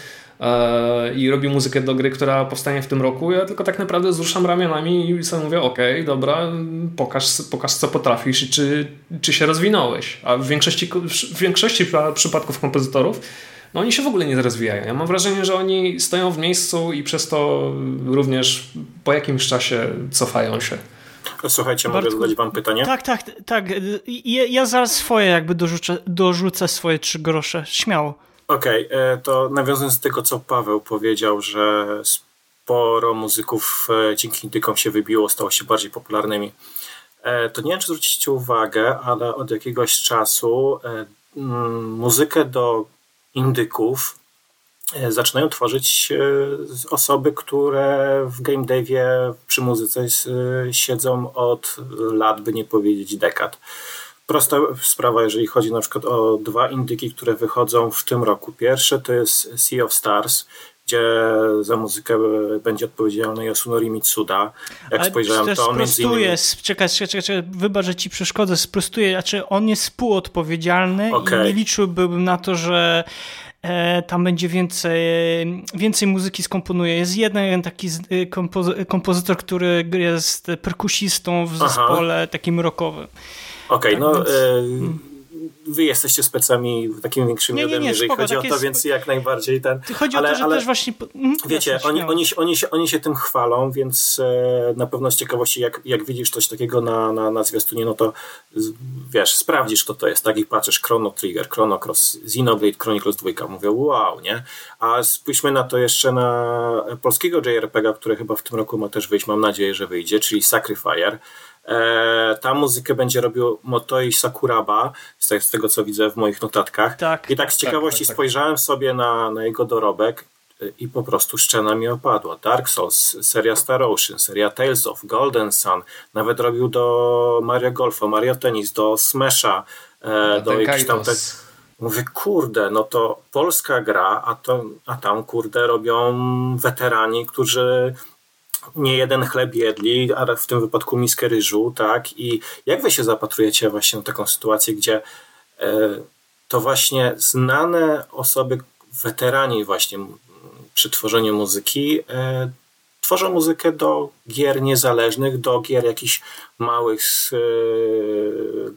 i robi muzykę do gry, która powstanie w tym roku, ja tylko tak naprawdę zruszam ramionami i sobie mówię, okej, okay, dobra, pokaż, pokaż co potrafisz i czy, czy się rozwinąłeś. A w większości, w większości przypadków kompozytorów no oni się w ogóle nie rozwijają. Ja mam wrażenie, że oni stoją w miejscu i przez to również po jakimś czasie cofają się. Słuchajcie, mogę zadać wam pytanie? Tak, tak, tak. Ja, ja zaraz swoje jakby dorzucę, dorzucę swoje trzy grosze. Śmiało. Okej, okay, e, to nawiązując do tego, co Paweł powiedział, że sporo muzyków e, dzięki indykom się wybiło, stało się bardziej popularnymi. E, to nie wiem, czy zwrócicie uwagę, ale od jakiegoś czasu muzykę do indyków zaczynają tworzyć osoby, które w game devie przy muzyce siedzą od lat, by nie powiedzieć dekad prosta sprawa, jeżeli chodzi na przykład o dwa indyki, które wychodzą w tym roku. Pierwsze to jest Sea of Stars, gdzie za muzykę będzie odpowiedzialny Yasunori Mitsuda. Jak Ale spojrzałem, to on między innymi... Czekaj, czekaj, czekaj, wybacz, że ci przeszkodzę, sprostuję. Znaczy, on jest współodpowiedzialny okay. i nie liczyłbym na to, że e, tam będzie więcej, więcej muzyki skomponuje. Jest jeden taki kompozy kompozytor, który jest perkusistą w zespole Aha. takim rockowym. Okej, okay, tak, no więc... y wy jesteście specami takimi większymi nie, ode mnie, jeżeli chodzi o to, jest... więc jak najbardziej ten. Chodzi ale, o to, że ale, też właśnie. Mhm, wiecie, oni, oni, oni, się, oni się tym chwalą, więc e, na pewno z ciekawości, jak, jak widzisz coś takiego na, na, na zwiastunie, no to wiesz, sprawdzisz, kto to jest, tak? I patrzysz Chrono Trigger, Chrono Cross, Xenoblade Chronicles 2, mówię, wow, nie? A spójrzmy na to jeszcze na polskiego JRPG, który chyba w tym roku ma też wyjść, mam nadzieję, że wyjdzie, czyli Sacrifier. E, ta muzykę będzie robił Motoi Sakuraba, z tego co widzę w moich notatkach. Tak, I tak z tak, ciekawości tak, tak, spojrzałem sobie na, na jego dorobek e, i po prostu szczena mi opadła. Dark Souls, seria Star Ocean, seria Tales of, Golden Sun, nawet robił do Mario Golfa, Mario Tennis, do Smasha, e, do jakichś tam... Te... Mówię, kurde, no to polska gra, a, to, a tam, kurde, robią weterani, którzy nie jeden chleb jedli, a w tym wypadku miskę ryżu, tak? I jak wy się zapatrujecie właśnie na taką sytuację, gdzie e, to właśnie znane osoby, weterani właśnie przy tworzeniu muzyki, e, tworzą muzykę do gier niezależnych, do gier jakichś małych e,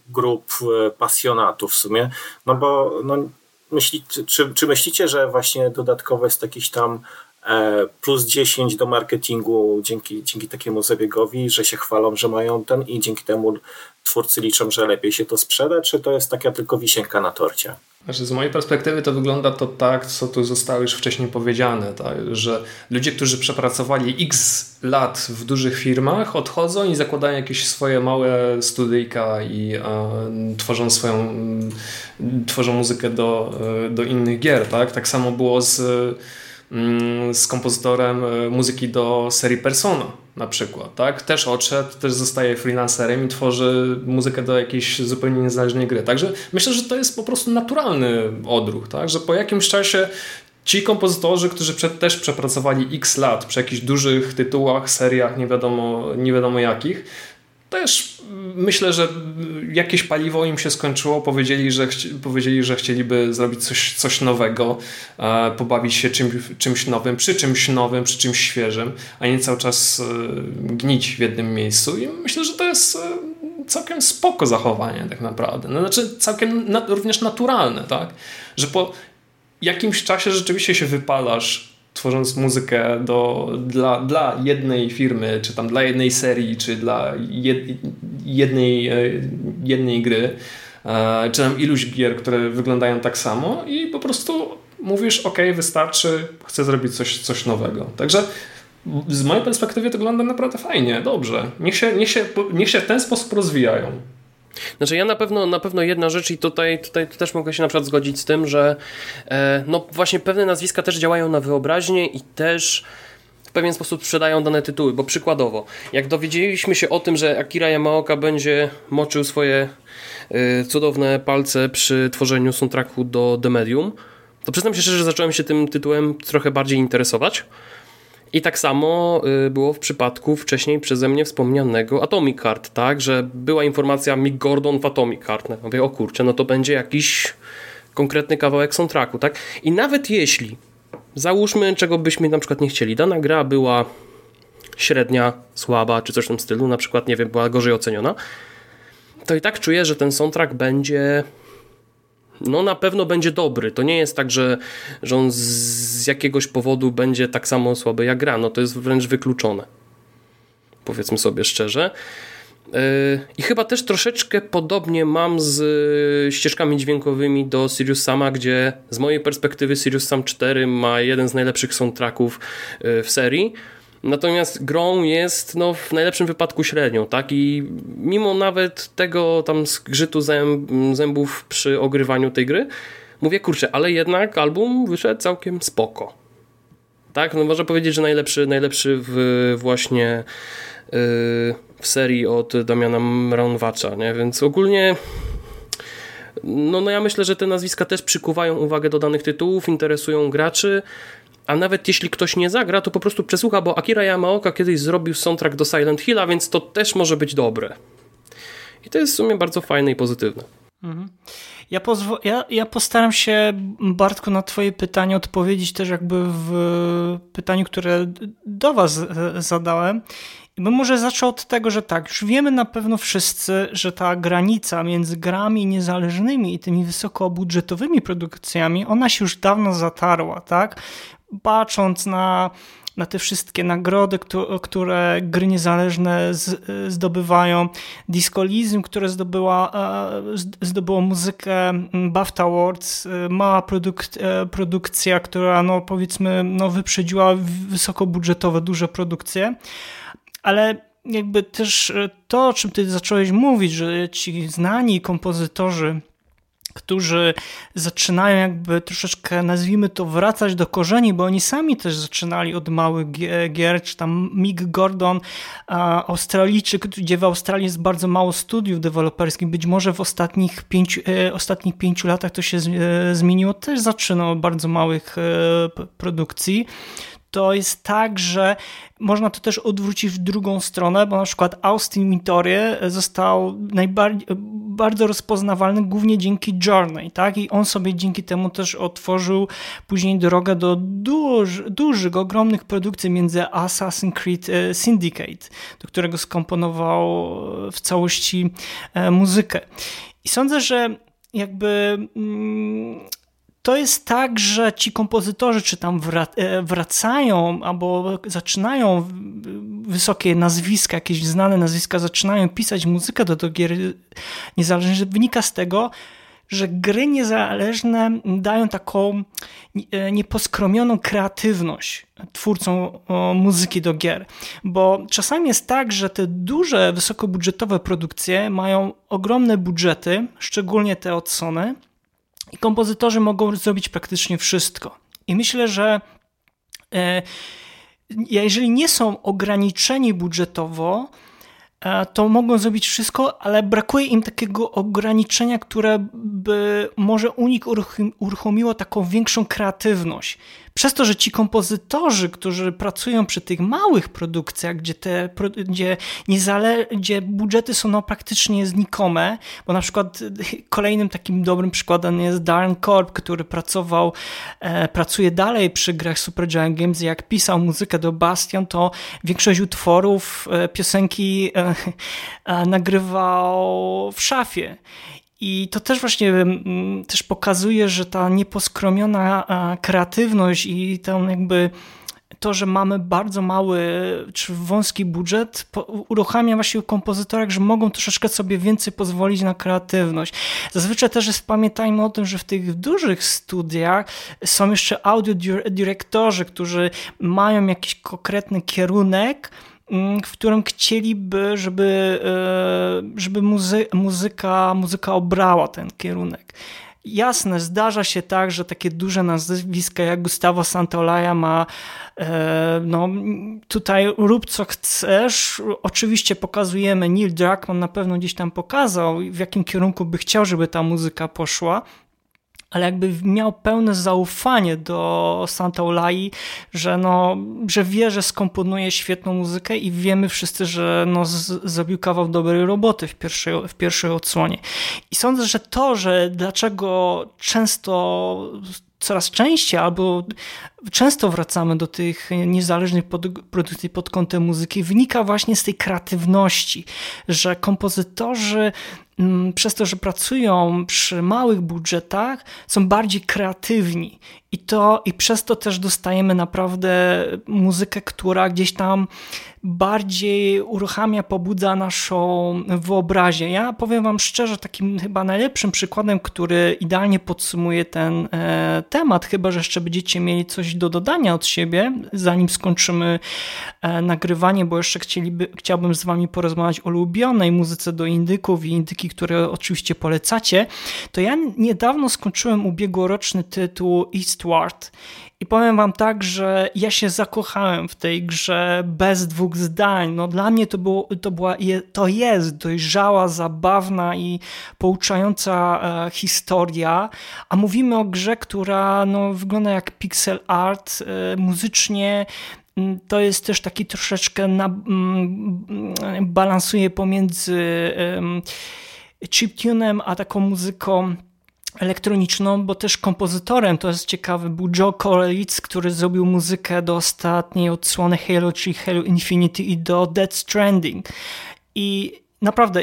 grup pasjonatów w sumie, no bo no, myśli, czy, czy myślicie, że właśnie dodatkowo jest jakiś tam plus 10 do marketingu dzięki, dzięki takiemu zabiegowi, że się chwalą, że mają ten i dzięki temu twórcy liczą, że lepiej się to sprzeda, czy to jest taka tylko wisienka na torcie? Znaczy, z mojej perspektywy to wygląda to tak, co tu zostało już wcześniej powiedziane, tak? że ludzie, którzy przepracowali x lat w dużych firmach, odchodzą i zakładają jakieś swoje małe studyjka i e, tworzą swoją, tworzą muzykę do, e, do innych gier. Tak, tak samo było z z kompozytorem e, muzyki do serii Persona na przykład, tak? Też odszedł, też zostaje freelancerem i tworzy muzykę do jakiejś zupełnie niezależnej gry. Także myślę, że to jest po prostu naturalny odruch, tak? Że po jakimś czasie ci kompozytorzy, którzy przed, też przepracowali x lat przy jakichś dużych tytułach, seriach, nie wiadomo, nie wiadomo jakich, też myślę, że jakieś paliwo im się skończyło, powiedzieli, że, powiedzieli, że chcieliby zrobić coś, coś nowego, e, pobawić się czym, czymś nowym, przy czymś nowym, przy czymś świeżym, a nie cały czas e, gnić w jednym miejscu i myślę, że to jest e, całkiem spoko zachowanie tak naprawdę. No, znaczy całkiem również naturalne, tak? Że po jakimś czasie rzeczywiście się wypalasz tworząc muzykę do, dla, dla jednej firmy, czy tam dla jednej serii, czy dla jed, jednej, e, jednej gry, e, czy tam iluś gier, które wyglądają tak samo i po prostu mówisz, ok, wystarczy, chcę zrobić coś, coś nowego. Także z mojej perspektywy to wygląda naprawdę fajnie, dobrze. Niech się, niech się, niech się w ten sposób rozwijają. Znaczy ja na pewno, na pewno jedna rzecz i tutaj, tutaj też mogę się na przykład zgodzić z tym, że e, no właśnie pewne nazwiska też działają na wyobraźnię i też w pewien sposób sprzedają dane tytuły, bo przykładowo, jak dowiedzieliśmy się o tym, że Akira Yamaoka będzie moczył swoje e, cudowne palce przy tworzeniu soundtracku do The Medium, to przyznam się szczerze, że zacząłem się tym tytułem trochę bardziej interesować. I tak samo y, było w przypadku wcześniej przeze mnie wspomnianego Atomic Heart, tak, że była informacja Mick Gordon w Atomic Heart. No, mówię, o kurczę, no to będzie jakiś konkretny kawałek soundtracku, tak? I nawet jeśli, załóżmy, czego byśmy na przykład nie chcieli, dana gra była średnia, słaba, czy coś w tym stylu, na przykład, nie wiem, była gorzej oceniona, to i tak czuję, że ten soundtrack będzie no na pewno będzie dobry. To nie jest tak, że, że on z jakiegoś powodu będzie tak samo słaby jak gra. No to jest wręcz wykluczone. Powiedzmy sobie szczerze. Yy, I chyba też troszeczkę podobnie mam z ścieżkami dźwiękowymi do Sirius Sama, gdzie z mojej perspektywy Sirius Sam 4 ma jeden z najlepszych soundtracków yy, w serii. Natomiast grą jest no, w najlepszym wypadku średnią, tak? I mimo nawet tego tam zgrzytu zęb, zębów przy ogrywaniu tej gry, mówię, kurczę, ale jednak album wyszedł całkiem spoko. Tak, no można powiedzieć, że najlepszy, najlepszy w właśnie yy, w serii od Damiana Mraunwacza, nie? Więc ogólnie no, no ja myślę, że te nazwiska też przykuwają uwagę do danych tytułów, interesują graczy, a nawet jeśli ktoś nie zagra, to po prostu przesłucha, bo Akira Yamaoka kiedyś zrobił soundtrack do Silent Hilla, więc to też może być dobre. I to jest w sumie bardzo fajne i pozytywne. Mhm. Ja, ja, ja, postaram się, Bartku, na Twoje pytanie odpowiedzieć też jakby w pytaniu, które do Was zadałem. I bym może zaczął od tego, że tak, już wiemy na pewno wszyscy, że ta granica między grami niezależnymi i tymi wysokobudżetowymi produkcjami, ona się już dawno zatarła, tak? Patrząc na, na te wszystkie nagrody, które gry niezależne zdobywają, Discolizm, które zdobyła, e, zdobyło muzykę BAFTA Awards, e, mała produk e, produkcja, która no powiedzmy no wyprzedziła wysokobudżetowe, duże produkcje, ale jakby też to, o czym ty zacząłeś mówić, że ci znani kompozytorzy którzy zaczynają jakby troszeczkę, nazwijmy to, wracać do korzeni, bo oni sami też zaczynali od małych gier, czy tam Mick Gordon, Australijczyk, gdzie w Australii jest bardzo mało studiów deweloperskich, być może w ostatnich pięciu, e, ostatnich pięciu latach to się e, zmieniło, też zaczynał od bardzo małych e, produkcji to jest tak, że można to też odwrócić w drugą stronę, bo na przykład Austin Mitorie został najbardziej, bardzo rozpoznawalny głównie dzięki Journey, tak? I on sobie dzięki temu też otworzył później drogę do duż, dużych, ogromnych produkcji między Assassin's Creed e, Syndicate, do którego skomponował w całości e, muzykę. I sądzę, że jakby mm, to jest tak, że ci kompozytorzy czy tam e, wracają albo zaczynają wysokie nazwiska, jakieś znane nazwiska, zaczynają pisać muzykę do, do gier niezależnych, wynika z tego, że gry niezależne dają taką e, nieposkromioną kreatywność twórcom muzyki do gier. Bo czasami jest tak, że te duże, wysokobudżetowe produkcje mają ogromne budżety, szczególnie te od Sony, i kompozytorzy mogą zrobić praktycznie wszystko. I myślę, że e, jeżeli nie są ograniczeni budżetowo, e, to mogą zrobić wszystko, ale brakuje im takiego ograniczenia, które by może u nich uruchomiło taką większą kreatywność. Przez to, że ci kompozytorzy, którzy pracują przy tych małych produkcjach, gdzie te gdzie, niezale, gdzie budżety są no praktycznie znikome, bo na przykład kolejnym takim dobrym przykładem jest Darren Korb, który pracował, e, pracuje dalej przy grach Supergiant Games, jak pisał muzykę do Bastion, to większość utworów, e, piosenki e, e, nagrywał w szafie. I to też właśnie mm, też pokazuje, że ta nieposkromiona kreatywność i tam jakby to, że mamy bardzo mały czy wąski budżet, uruchamia właśnie u kompozytorach, że mogą troszeczkę sobie więcej pozwolić na kreatywność. Zazwyczaj też jest, pamiętajmy o tym, że w tych dużych studiach są jeszcze audio dyrektorzy, którzy mają jakiś konkretny kierunek, w którym chcieliby, żeby, e, żeby muzy muzyka, muzyka obrała ten kierunek. Jasne, zdarza się tak, że takie duże nazwiska jak Gustavo Santaolalla ma e, no tutaj rób co chcesz. Oczywiście pokazujemy, Neil Druckmann na pewno gdzieś tam pokazał, w jakim kierunku by chciał, żeby ta muzyka poszła, ale jakby miał pełne zaufanie do Santa Olai, że, no, że wie, że skomponuje świetną muzykę i wiemy wszyscy, że no, zrobił kawał dobrej roboty w pierwszej, w pierwszej odsłonie. I sądzę, że to, że dlaczego często coraz częściej albo często wracamy do tych niezależnych produkcji pod kątem muzyki, wynika właśnie z tej kreatywności, że kompozytorzy mm, przez to, że pracują przy małych budżetach, są bardziej kreatywni. I to i przez to też dostajemy naprawdę muzykę, która gdzieś tam bardziej uruchamia, pobudza naszą wyobraźnię. Ja powiem Wam szczerze, takim chyba najlepszym przykładem, który idealnie podsumuje ten e, temat, chyba że jeszcze będziecie mieli coś do dodania od siebie, zanim skończymy e, nagrywanie, bo jeszcze chcieliby, chciałbym z Wami porozmawiać o ulubionej muzyce do indyków i indyki, które oczywiście polecacie. To ja niedawno skończyłem ubiegłoroczny tytuł Eastward i powiem wam tak, że ja się zakochałem w tej grze bez dwóch zdań. No dla mnie to, było, to, była, to jest dojrzała, zabawna i pouczająca e, historia, a mówimy o grze, która no, wygląda jak pixel art, e, muzycznie to jest też taki troszeczkę na, mm, balansuje pomiędzy chiptunem a taką muzyką elektroniczną, bo też kompozytorem, to jest ciekawy, był Joe Korelitz, który zrobił muzykę do ostatniej odsłony Halo, czyli Halo Infinity i do Dead Stranding. I naprawdę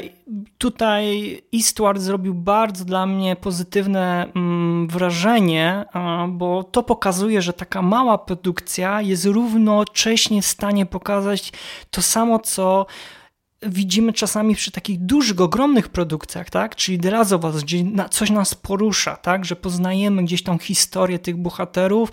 tutaj Eastward zrobił bardzo dla mnie pozytywne mm, wrażenie, bo to pokazuje, że taka mała produkcja jest równocześnie w stanie pokazać to samo, co widzimy czasami przy takich dużych, ogromnych produkcjach, tak? Czyli The gdzie coś nas porusza, tak? Że poznajemy gdzieś tą historię tych bohaterów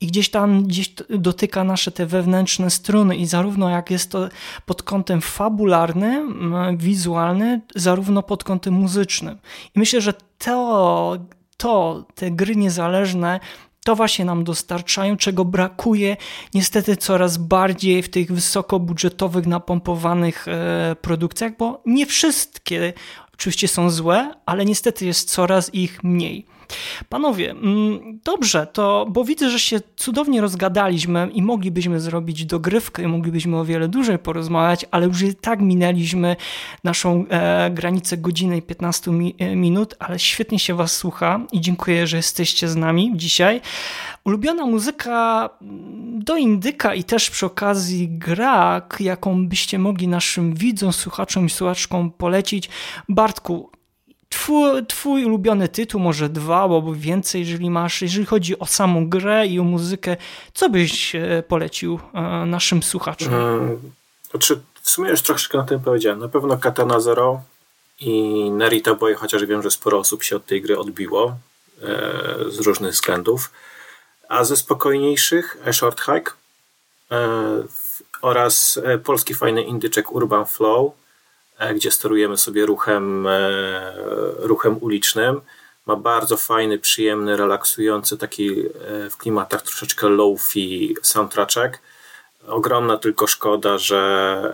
i gdzieś tam gdzieś dotyka nasze te wewnętrzne struny i zarówno jak jest to pod kątem fabularnym, wizualnym, zarówno pod kątem muzycznym. I myślę, że to, to te gry niezależne to właśnie nam dostarczają, czego brakuje niestety coraz bardziej w tych wysokobudżetowych, napompowanych e, produkcjach, bo nie wszystkie oczywiście są złe, ale niestety jest coraz ich mniej. Panowie, mm, dobrze, to bo widzę, że się cudownie rozgadaliśmy i moglibyśmy zrobić dogrywkę i moglibyśmy o wiele dłużej porozmawiać, ale już i tak minęliśmy naszą e, granicę godziny i 15 mi, e, minut, ale świetnie się Was słucha i dziękuję, że jesteście z nami dzisiaj. Ulubiona muzyka do indyka i też przy okazji gra, jaką byście mogli naszym widzom, słuchaczom i słuchaczkom polecić. Bartku, Twój, twój ulubiony tytuł, może dwa albo więcej, jeżeli masz, jeżeli chodzi o samą grę i o muzykę, co byś e, polecił e, naszym słuchaczom? Hmm, znaczy, w sumie już troszeczkę na tym powiedziałem. Na pewno Katana Zero i Narita Boy, chociaż wiem, że sporo osób się od tej gry odbiło e, z różnych względów. A ze spokojniejszych A Short Hike e, oraz polski fajny indyczek Urban Flow gdzie sterujemy sobie ruchem, e, ruchem ulicznym. Ma bardzo fajny, przyjemny, relaksujący, taki e, w klimatach troszeczkę low-fi soundtrack. Ogromna tylko szkoda, że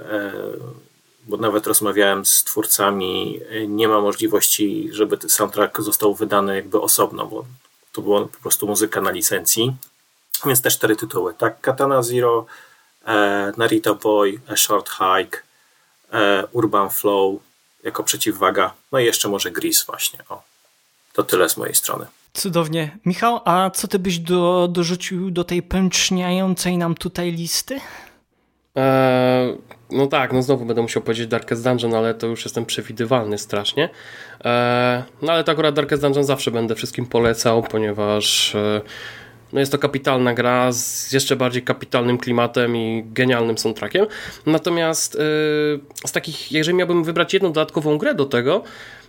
bo nawet rozmawiałem z twórcami, nie ma możliwości, żeby ten soundtrack został wydany jakby osobno, bo to była po prostu muzyka na licencji. Więc te cztery tytuły, tak? Katana Zero, e, Narita Boy, A Short Hike, e, Urban Flow jako przeciwwaga, no i jeszcze może Gris właśnie. O, to tyle z mojej strony. Cudownie. Michał, a co ty byś do, dorzucił do tej pęczniającej nam tutaj listy? Eee, no tak, no znowu będę musiał powiedzieć Darkest Dungeon, ale to już jestem przewidywalny strasznie. Eee, no ale to akurat Darkest Dungeon zawsze będę wszystkim polecał, ponieważ e, no jest to kapitalna gra z jeszcze bardziej kapitalnym klimatem i genialnym soundtrackiem. Natomiast e, z takich, jeżeli miałbym wybrać jedną dodatkową grę do tego,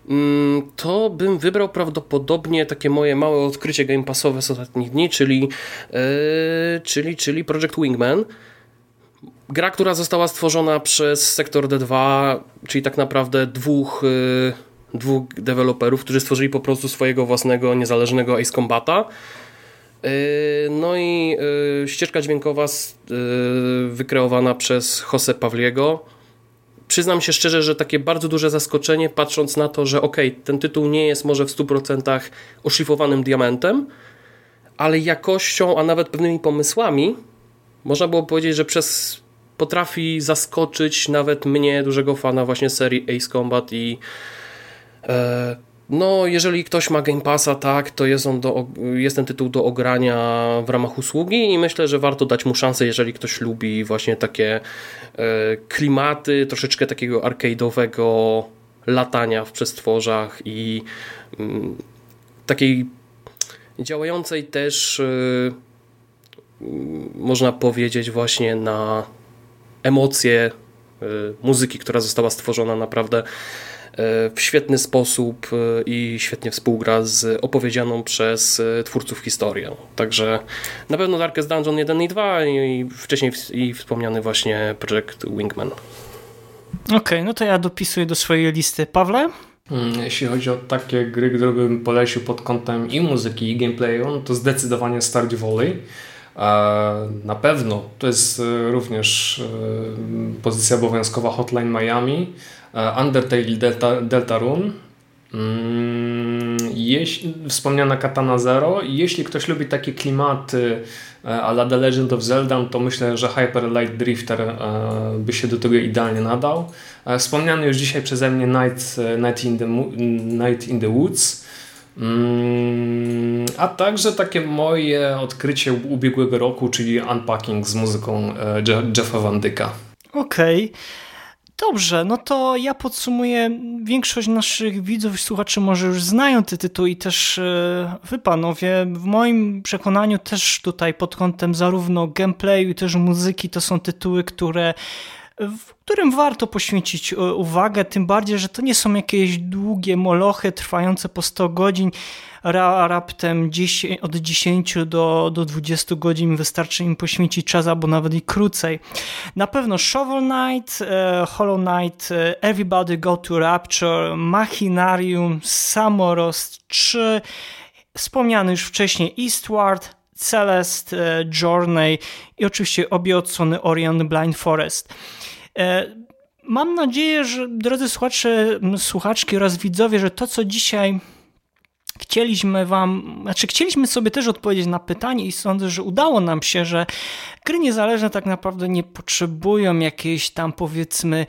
mm, to bym wybrał prawdopodobnie takie moje małe odkrycie game passowe z ostatnich dni, czyli, e, czyli, czyli Project Wingman. Gra, która została stworzona przez Sektor D2, czyli tak naprawdę dwóch, y, dwóch deweloperów, którzy stworzyli po prostu swojego własnego niezależnego Ace Combata. Y, no i y, ścieżka dźwiękowa wykreowana przez Jose Pawliego. Przyznam się szczerze, że takie bardzo duże zaskoczenie, patrząc na to, że ok, ten tytuł nie jest może w 100% oszlifowanym diamentem, ale jakością, a nawet pewnymi pomysłami, można było powiedzieć, że przez potrafi zaskoczyć nawet mnie, dużego fana właśnie serii Ace Combat i e, no, jeżeli ktoś ma Game Passa, tak, to jest, on do, jest ten tytuł do ogrania w ramach usługi i myślę, że warto dać mu szansę, jeżeli ktoś lubi właśnie takie e, klimaty, troszeczkę takiego arcade'owego latania w przestworzach i mm, takiej działającej też e, można powiedzieć właśnie na emocje y, muzyki, która została stworzona naprawdę w świetny sposób y, i świetnie współgra z opowiedzianą przez twórców historią. Także na pewno Darkest Dungeon 1 i 2 i wcześniej i wspomniany właśnie Project Wingman. Okej, okay, no to ja dopisuję do swojej listy. Pawle? Mm, jeśli chodzi o takie gry, które bym polecił pod kątem i muzyki, i gameplayu, no to zdecydowanie Stardew Valley. Na pewno to jest e, również e, pozycja obowiązkowa Hotline Miami, e, Undertale Delta, Deltarune, mm, jeśli, wspomniana Katana Zero. Jeśli ktoś lubi takie klimaty a la The Legend of Zelda, to myślę, że Hyper Light Drifter by się do tego idealnie nadał. Wspomniany już dzisiaj przeze mnie Night, Night, in, the, Night in the Woods. Mm, a także takie moje odkrycie ubiegłego roku, czyli Unpacking z muzyką e, Jeffa Van Dyka. Okej. Okay. Dobrze, no to ja podsumuję. Większość naszych widzów i słuchaczy może już znają te tytuły i też e, wy panowie. W moim przekonaniu też tutaj pod kątem zarówno gameplayu i też muzyki to są tytuły, które w którym warto poświęcić e, uwagę, tym bardziej, że to nie są jakieś długie molochy trwające po 100 godzin, raptem 10, od 10 do, do 20 godzin wystarczy im poświęcić czas, albo nawet i krócej. Na pewno Shovel Knight, e, Hollow Knight, e, Everybody Go to Rapture, Machinarium, Samorost 3, wspomniany już wcześniej Eastward, Celeste, Journey i oczywiście obie odsłony Orient Blind Forest. E, mam nadzieję, że drodzy słuchacze, słuchaczki oraz widzowie, że to, co dzisiaj chcieliśmy wam, znaczy chcieliśmy sobie też odpowiedzieć na pytanie i sądzę, że udało nam się, że gry niezależne tak naprawdę nie potrzebują jakiejś tam powiedzmy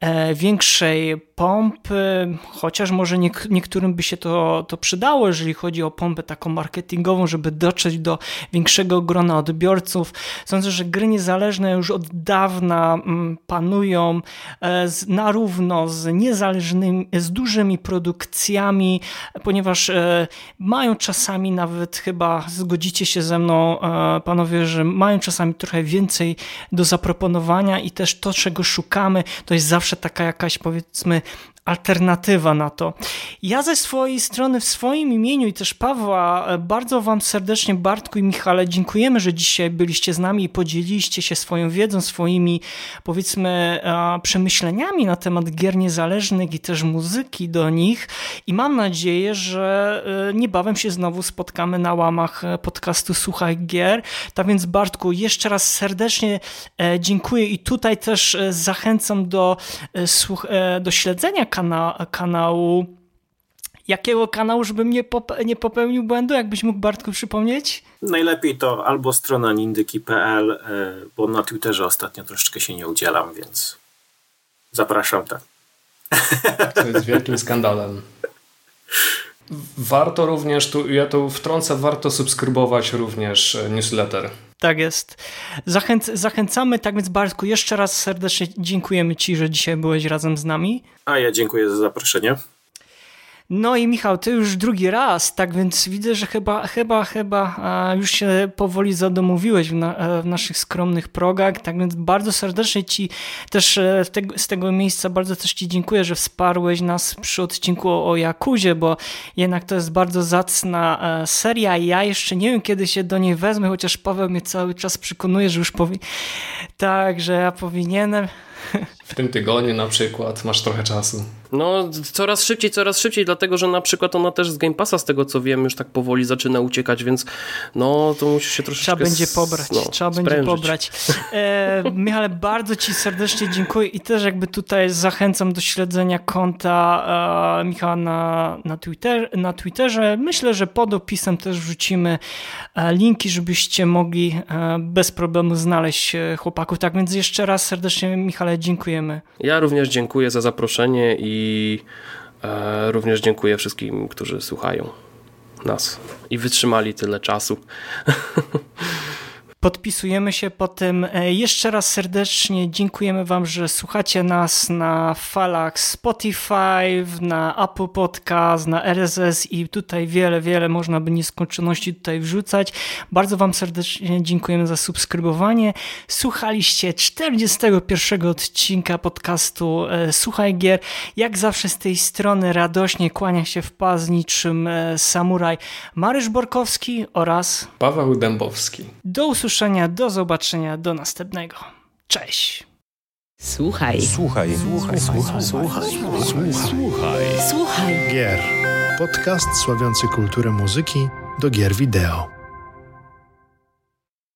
e, większej pompy, chociaż może niektórym by się to, to przydało, jeżeli chodzi o pompę taką marketingową, żeby dotrzeć do większego grona odbiorców. Sądzę, że gry niezależne już od dawna mm, panują e, na równo z niezależnymi, z dużymi produkcjami, ponieważ e, mają czasami nawet chyba, zgodzicie się ze mną e, panowie, że mają czasami trochę więcej do zaproponowania i też to, czego szukamy, to jest zawsze taka jakaś powiedzmy alternatywa na to. Ja ze swojej strony, w swoim imieniu i też Pawła, bardzo Wam serdecznie, Bartku i Michale, dziękujemy, że dzisiaj byliście z nami i podzieliliście się swoją wiedzą, swoimi powiedzmy przemyśleniami na temat gier niezależnych i też muzyki do nich i mam nadzieję, że e, niebawem się znowu spotkamy na łamach podcastu Słuchaj Gier. Tak więc Bartku, jeszcze raz serdecznie e, dziękuję i tutaj też e, zachęcam do, do śledzenia kana kanału jakiego kanału, żebym nie, pop nie popełnił błędu? Jakbyś mógł Bartku przypomnieć? Najlepiej to albo strona nindyki.pl, e, bo na Twitterze ostatnio troszeczkę się nie udzielam, więc zapraszam tam. To jest wielkim skandalem. Warto również, tu, ja tu wtrącę, warto subskrybować również e, newsletter. Tak jest. Zachęc zachęcamy, tak więc Bartku, jeszcze raz serdecznie dziękujemy Ci, że dzisiaj byłeś razem z nami. A ja dziękuję za zaproszenie. No i Michał, ty już drugi raz, tak więc widzę, że chyba, chyba, chyba już się powoli zadomowiłeś w, na, e, w naszych skromnych progach, tak więc bardzo serdecznie ci też e, z tego miejsca bardzo też ci dziękuję, że wsparłeś nas przy odcinku o, o Jakuzie, bo jednak to jest bardzo zacna e, seria i ja jeszcze nie wiem, kiedy się do niej wezmę, chociaż Paweł mnie cały czas przekonuje, że już powi... tak, że ja powinienem w tym tygodniu na przykład masz trochę czasu. No, coraz szybciej, coraz szybciej, dlatego że na przykład ona też z Game Passa, z tego co wiem, już tak powoli zaczyna uciekać, więc no, to musisz się troszeczkę... Trzeba będzie pobrać, no, trzeba sprężyć. będzie pobrać. E, Michale, bardzo Ci serdecznie dziękuję i też jakby tutaj zachęcam do śledzenia konta e, Michała na, na, Twitter, na Twitterze. Myślę, że pod opisem też wrzucimy e, linki, żebyście mogli e, bez problemu znaleźć e, chłopaków. Tak więc jeszcze raz serdecznie Michale dziękujemy. Ja również dziękuję za zaproszenie i e, również dziękuję wszystkim, którzy słuchają nas i wytrzymali tyle czasu. Podpisujemy się po tym. E, jeszcze raz serdecznie dziękujemy Wam, że słuchacie nas na falach Spotify, na Apple Podcast, na RSS i tutaj wiele, wiele można by nieskończoności tutaj wrzucać. Bardzo Wam serdecznie dziękujemy za subskrybowanie. Słuchaliście 41 odcinka podcastu e, Słuchaj Gier. Jak zawsze z tej strony radośnie kłania się w pas niczym e, samuraj Marysz Borkowski oraz Paweł Dębowski. Do usłyszenia usłyszenia, do zobaczenia, do następnego. Cześć. Słuchaj. Słuchaj. Słuchaj. Słuchaj. Słuchaj. Słuchaj. Słuchaj. Gier. Podcast sławiący kulturę muzyki do gier wideo.